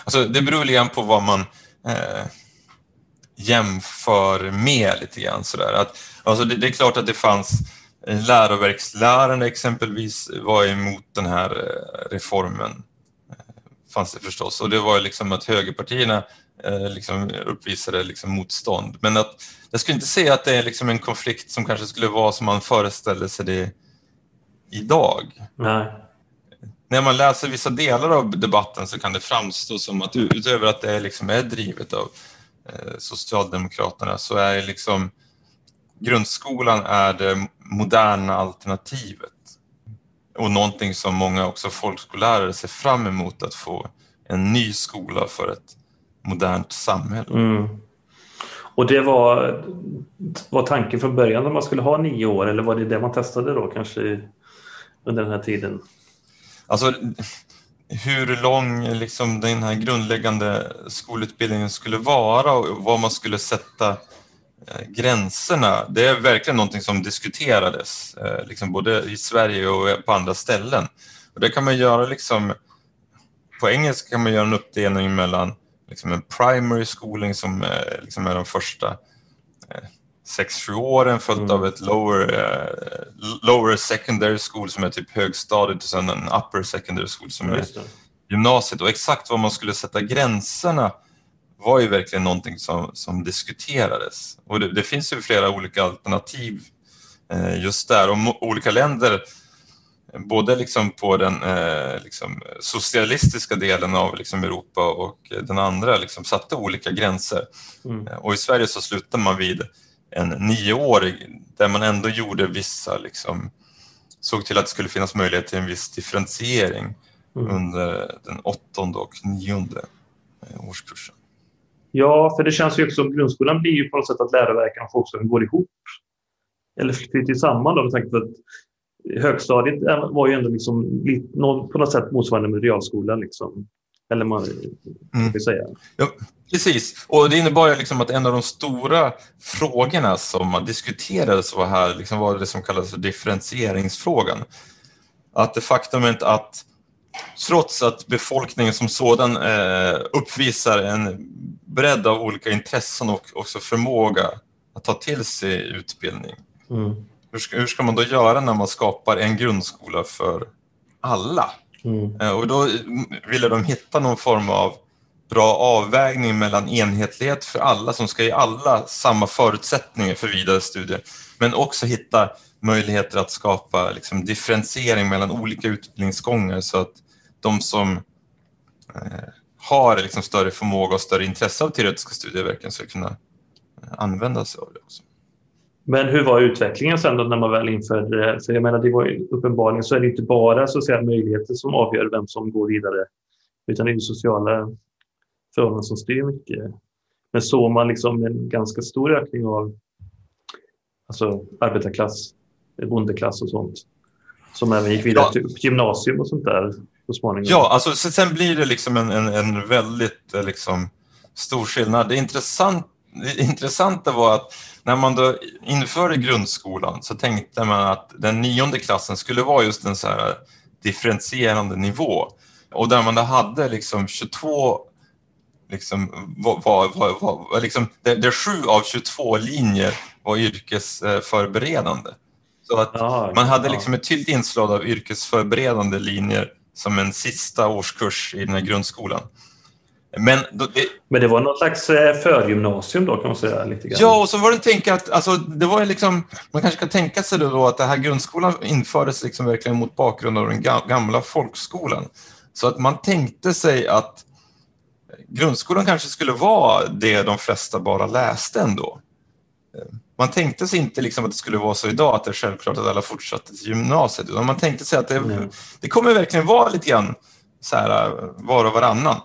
Alltså, det beror lite på vad man eh, jämför med lite grann. Sådär. Att, alltså, det, det är klart att det fanns läroverkslärarna exempelvis var emot den här eh, reformen. Eh, fanns det förstås. Och det var liksom att högerpartierna eh, liksom uppvisade liksom motstånd. Men att, jag skulle inte säga att det är liksom en konflikt som kanske skulle vara som man föreställer sig det idag Nej. när man läser vissa delar av debatten så kan det framstå som att utöver att det liksom är drivet av Socialdemokraterna så är liksom grundskolan är det moderna alternativet och någonting som många också folkskollärare ser fram emot att få en ny skola för ett modernt samhälle. Mm. Och det var, var tanken från början att man skulle ha nio år eller var det det man testade då kanske under den här tiden? Alltså hur lång liksom, den här grundläggande skolutbildningen skulle vara och var man skulle sätta eh, gränserna, det är verkligen någonting som diskuterades, eh, liksom både i Sverige och på andra ställen. Och det kan man göra liksom, på engelska kan man göra en uppdelning mellan liksom en primary schooling som eh, liksom är de första eh, sex, sju åren följt mm. av ett lower, uh, lower secondary school som är typ högstadiet och sen en upper secondary school som är gymnasiet. Och exakt var man skulle sätta gränserna var ju verkligen någonting som, som diskuterades. Och det, det finns ju flera olika alternativ eh, just där. Och olika länder både liksom på den eh, liksom socialistiska delen av liksom Europa och den andra liksom satte olika gränser. Mm. Och i Sverige så slutade man vid en nioårig där man ändå gjorde vissa, liksom, såg till att det skulle finnas möjlighet till en viss differentiering mm. under den åttonde och nionde eh, årskursen. Ja, för det känns ju också som grundskolan blir ju på något sätt att läroverken och folkskolan går ihop. Eller flyter samman då med tanke på att högstadiet var ju ändå liksom på något sätt motsvarande med realskolan. Liksom. Eller man mm. säga. Ja, precis, och det innebar liksom att en av de stora frågorna som diskuterades var här liksom var det som kallas för differentieringsfrågan. Att det faktumet att trots att befolkningen som sådan eh, uppvisar en bredd av olika intressen och också förmåga att ta till sig utbildning. Mm hur ska, hur ska man då göra när man skapar en grundskola för alla? Mm. Eh, och då ville de hitta någon form av bra avvägning mellan enhetlighet för alla som ska ge alla samma förutsättningar för vidare studier, men också hitta möjligheter att skapa liksom, differentiering mellan olika utbildningsgångar så att de som eh, har liksom, större förmåga och större intresse av teoretiska studier verkligen ska kunna eh, använda sig av det också. Men hur var utvecklingen sen då när man väl införde det? För jag menar, det var uppenbarligen så är det inte bara så att säga, möjligheter som avgör vem som går vidare, utan det är ju sociala förhållanden som styr mycket. Men såg man liksom en ganska stor ökning av alltså arbetarklass, bondeklass och sånt, som även gick vidare ja. till gymnasium och sånt där så småningom? Ja, alltså sen blir det liksom en, en, en väldigt eh, liksom, stor skillnad. Det, intressant, det intressanta var att när man då införde grundskolan så tänkte man att den nionde klassen skulle vara just en så här differentierande nivå och där man då hade liksom 22 liksom, var, var, var, liksom, där, där 7 av 22 linjer var yrkesförberedande. Så att ja, man hade liksom ett tydligt inslag av yrkesförberedande linjer som en sista årskurs i den här grundskolan. Men, då, det... Men det var någon slags eh, förgymnasium då kan man säga? Lite grann. Ja, och så var det tänka att alltså, det var liksom, man kanske kan tänka sig då att det här grundskolan infördes liksom verkligen mot bakgrund av den gamla folkskolan. Så att man tänkte sig att grundskolan kanske skulle vara det de flesta bara läste ändå. Man tänkte sig inte liksom att det skulle vara så idag att det är självklart att alla fortsatte till gymnasiet, utan man tänkte sig att det, mm. det kommer verkligen vara lite grann så här var och varannan.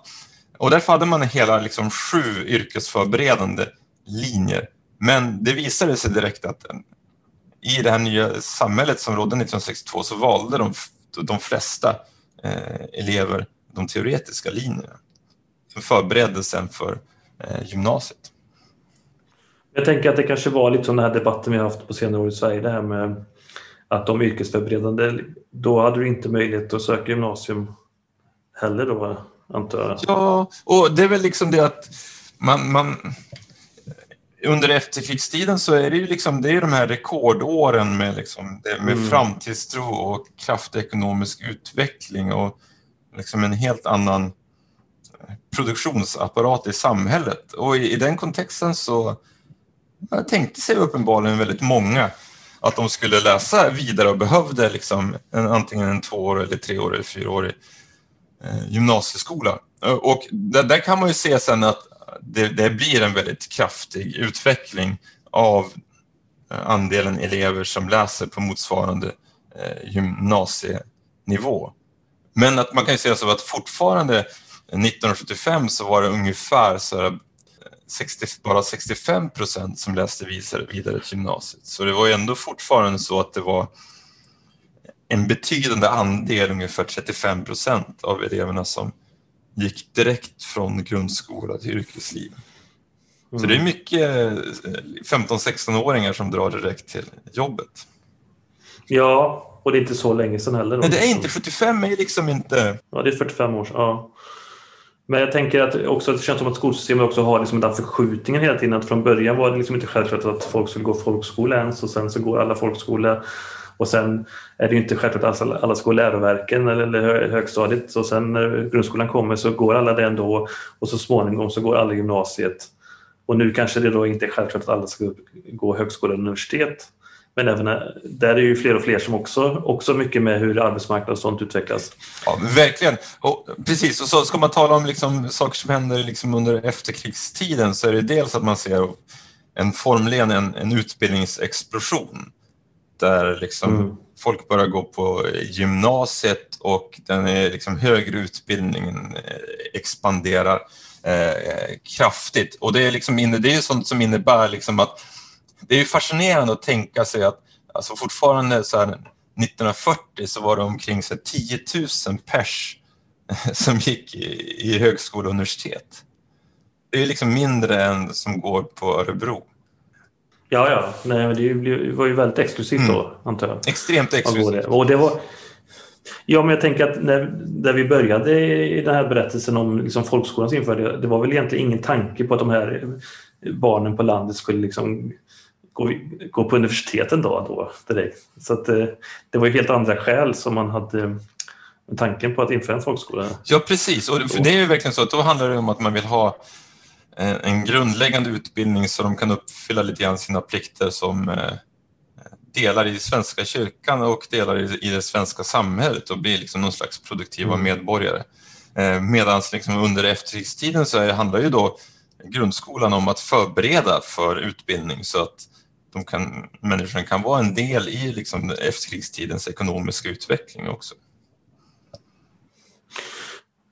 Och därför hade man hela liksom sju yrkesförberedande linjer. Men det visade sig direkt att i det här nya samhället som rådde 1962 så valde de, de flesta eh, elever de teoretiska linjerna som förberedde sen för eh, gymnasiet. Jag tänker att det kanske var lite som den här debatten vi har haft på senare år i Sverige, det här med att de yrkesförberedande, då hade du inte möjlighet att söka gymnasium heller då? antar jag. Ja, och det är väl liksom det att man, man under efterkrigstiden så är det ju liksom, det är de här rekordåren med, liksom, med mm. framtidstro och kraftig ekonomisk utveckling och liksom en helt annan produktionsapparat i samhället. Och i, i den kontexten så tänkte sig uppenbarligen väldigt många att de skulle läsa vidare och behövde liksom en, antingen en tvåårig, eller treårig eller fyraårig Eh, gymnasieskola. Eh, och där, där, kan man ju se sen att, det, det blir en väldigt kraftig utveckling av eh, andelen elever som läser på motsvarande eh, gymnasienivå. Men att man kan ju säga så att fortfarande 1975 så var det ungefär så 60, bara 65 procent som läste vidare, till gymnasiet. Så det var ju ändå fortfarande så att det var en betydande andel, ungefär 35 procent av eleverna som gick direkt från grundskola till yrkesliv. Mm. Så det är mycket 15-16-åringar som drar direkt till jobbet. Ja, och det är inte så länge sedan heller. Nej, det är inte. 75 är liksom inte... Ja, det är 45 år sedan. Ja. Men jag tänker att också, det känns som att skolsystemet också har liksom den förskjutningen hela tiden. Att från början var det liksom inte självklart att folk skulle gå folkskola ens och sen så går alla folkskola. Och sen är det inte självklart att alla ska gå läroverken eller högstadiet. Och sen när grundskolan kommer så går alla det ändå och så småningom så går alla gymnasiet. Och nu kanske det då inte är självklart att alla ska gå högskola och universitet. Men även där är det ju fler och fler som också, också mycket med hur arbetsmarknaden och sånt utvecklas. Ja, verkligen. Och precis, och så ska man tala om liksom saker som händer liksom under efterkrigstiden så är det dels att man ser en formligen en, en utbildningsexplosion där liksom mm. folk börjar gå på gymnasiet och den är liksom högre utbildningen eh, expanderar eh, kraftigt. Och det är, liksom, det är sånt som innebär liksom att det är fascinerande att tänka sig att alltså fortfarande så här, 1940 så var det omkring så här, 10 000 pers som gick i, i högskola och universitet. Det är liksom mindre än som går på Örebro. Ja, ja. Nej, det var ju väldigt exklusivt då, mm. antar jag. Extremt exklusivt. Och det var, ja, men jag tänker att när, när vi började i den här berättelsen om liksom folkskolans införande, det var väl egentligen ingen tanke på att de här barnen på landet skulle liksom gå, gå på universiteten då, då direkt. Så att, eh, det var ju helt andra skäl som man hade eh, tanken på att införa en folkskola. Ja, precis. Och det är ju verkligen så att då handlar det om att man vill ha eh, en grundläggande utbildning så de kan uppfylla lite grann sina plikter som delar i Svenska kyrkan och delar i det svenska samhället och bli liksom någon slags produktiva mm. medborgare. Medan liksom under efterkrigstiden så handlar ju då grundskolan om att förbereda för utbildning så att de kan, människan kan vara en del i liksom efterkrigstidens ekonomiska utveckling också.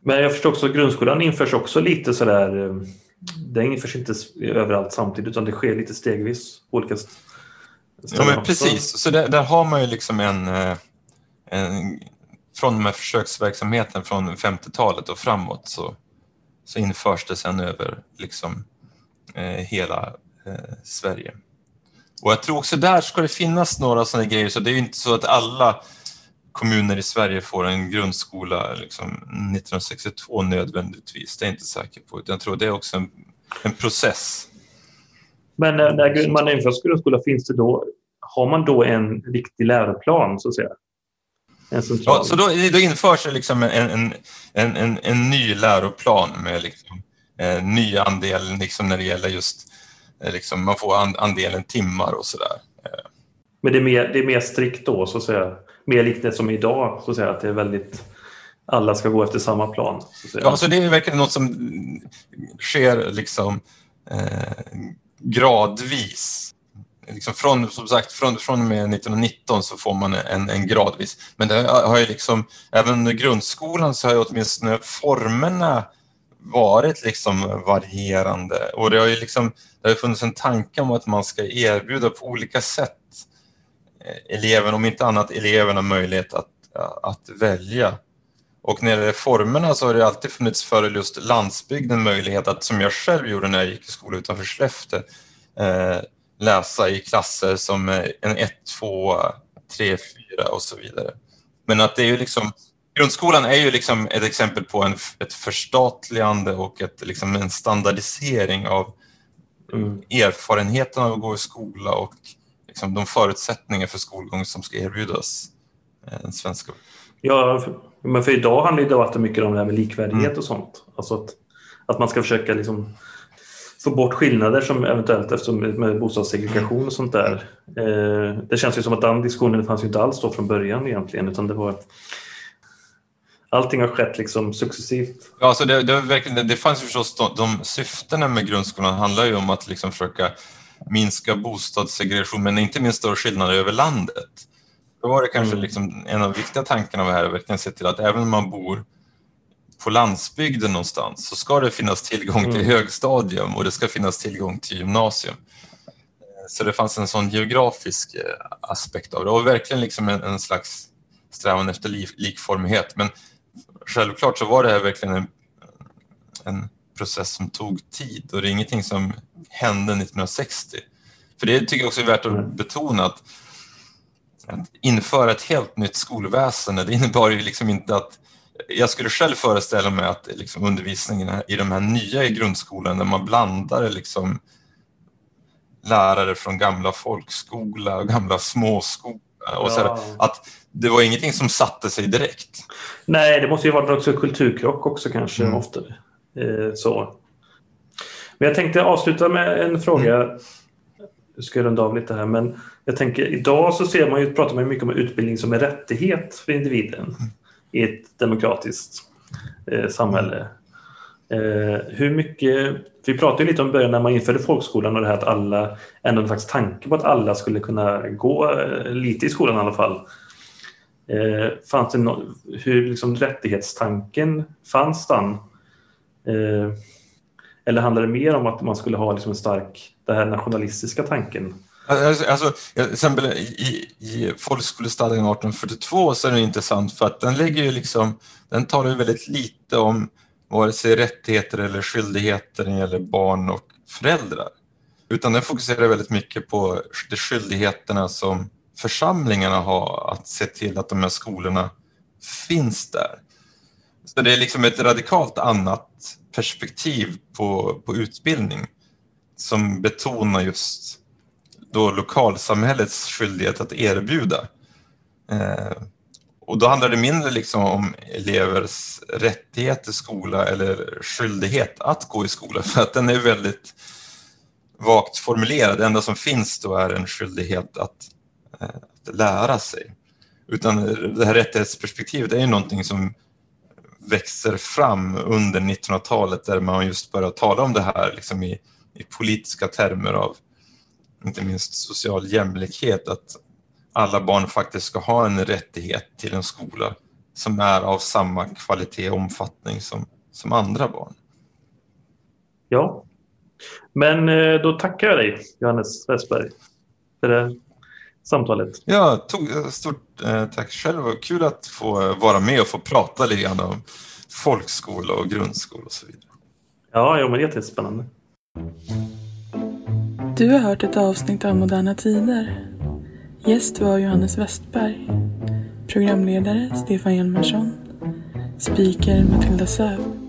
Men jag förstår också att grundskolan införs också lite sådär, eh, det införs inte överallt samtidigt utan det sker lite stegvis på olika Ja men precis, så där, där, har man ju liksom en, eh, en från och med försöksverksamheten från 50-talet och framåt så, så införs det sen över liksom eh, hela eh, Sverige. Och jag tror också där ska det finnas några sådana grejer, så det är ju inte så att alla kommuner i Sverige får en grundskola liksom 1962 nödvändigtvis. Det är jag inte säker på. Jag tror det är också en, en process. Men när, man inför grundskola, finns det då, har man då en riktig läroplan så att säga? Ja, så då, då införs det liksom en, en, en, en, ny läroplan med liksom, en eh, ny andel liksom när det gäller just liksom, man får andelen timmar och sådär. Eh. Men det är, mer, det är mer strikt då, så att säga? Mer likt det som idag, så att säga, att det är väldigt alla ska gå efter samma plan. Så ja, så det är verkligen något som sker liksom eh, gradvis. Liksom från, som sagt, från, från och med 1919 så får man en, en gradvis. Men det har ju liksom, även under grundskolan så har ju åtminstone formerna varit liksom varierande och det har ju liksom, det har funnits en tanke om att man ska erbjuda på olika sätt eh, eleven, om inte annat eleverna möjlighet att, eh, att välja. Och när det gäller formerna så har det alltid funnits för just landsbygden möjlighet att, som jag själv gjorde när jag gick i skola utanför Skellefteå, eh, läsa i klasser som eh, en 1, 2, 3, 4 och så vidare. Men att det är ju liksom Grundskolan är ju liksom ett exempel på en, ett förstatligande och ett, liksom en standardisering av mm. erfarenheten av att gå i skola och liksom de förutsättningar för skolgång som ska erbjudas eh, den svenska. Ja, men för idag handlar debatten mycket om det här med likvärdighet mm. och sånt. Alltså att, att man ska försöka liksom få bort skillnader som eventuellt eftersom med bostadssegregation och sånt där. Eh, det känns ju som att den diskussionen fanns ju inte alls då från början egentligen utan det var allting har skett liksom successivt. Ja, alltså det, det, verkligen, det fanns förstås de, de syftena med grundskolan handlar ju om att liksom försöka minska bostadssegregation, men inte minst då skillnader över landet. Då var det kanske mm. liksom en av de viktiga tankarna med det här, att verkligen se till att även om man bor på landsbygden någonstans så ska det finnas tillgång till mm. högstadium och det ska finnas tillgång till gymnasium. Så det fanns en sån geografisk eh, aspekt av det och verkligen liksom en, en slags strävan efter likformighet. Men självklart så var det här verkligen en, en process som tog tid och det är ingenting som hände 1960. För det tycker jag också är värt att mm. betona att, att införa ett helt nytt skolväsende, det innebar ju liksom inte att jag skulle själv föreställa mig att liksom undervisningen i de här nya i grundskolan, där man blandar liksom lärare från gamla folkskola och gamla småskola. Och så ja. att det var ingenting som satte sig direkt. Nej, det måste ju vara också kulturkrock också kanske mm. ofta. Eh, så. Men jag tänkte avsluta med en fråga. Mm. Jag ska runda av lite här, men jag tänker idag så ser man ju, pratar man mycket om utbildning som en rättighet för individen mm. i ett demokratiskt eh, samhälle. Eh, hur mycket, vi pratade lite om början när man införde folkskolan och det här att alla, ändå en slags tanke på att alla skulle kunna gå eh, lite i skolan i alla fall. Eh, fanns det no, hur liksom rättighetstanken fanns den? Eh, eller handlar det mer om att man skulle ha liksom en stark, den här nationalistiska tanken? Alltså, alltså, alltså exempel i, i folkskolestadgan 1842 så är den intressant för att den lägger ju liksom, den talar ju väldigt lite om vare sig rättigheter eller skyldigheter när det gäller barn och föräldrar. Utan den fokuserar väldigt mycket på de skyldigheterna som församlingarna har att se till att de här skolorna finns där. Så det är liksom ett radikalt annat perspektiv på, på utbildning som betonar just då lokalsamhällets skyldighet att erbjuda. Eh, och då handlar det mindre liksom om elevers rättighet i skola eller skyldighet att gå i skola för att den är väldigt vagt formulerad. Det enda som finns då är en skyldighet att, eh, att lära sig. Utan det här rättighetsperspektivet är ju någonting som växer fram under 1900-talet där man just börjar tala om det här liksom i, i politiska termer av inte minst social jämlikhet. Att alla barn faktiskt ska ha en rättighet till en skola som är av samma kvalitet och omfattning som, som andra barn. Ja, men eh, då tackar jag dig Johannes Westberg för det samtalet. Ja, tog, eh, stort eh, tack själv. Kul att få vara med och få prata lite grann om folkskola och grundskola och så vidare. Ja, ja men det är jättespännande. Du har hört ett avsnitt av Moderna Tider Gäst var Johannes Westberg. Programledare Stefan Hjalmarsson. Speaker Matilda Söv.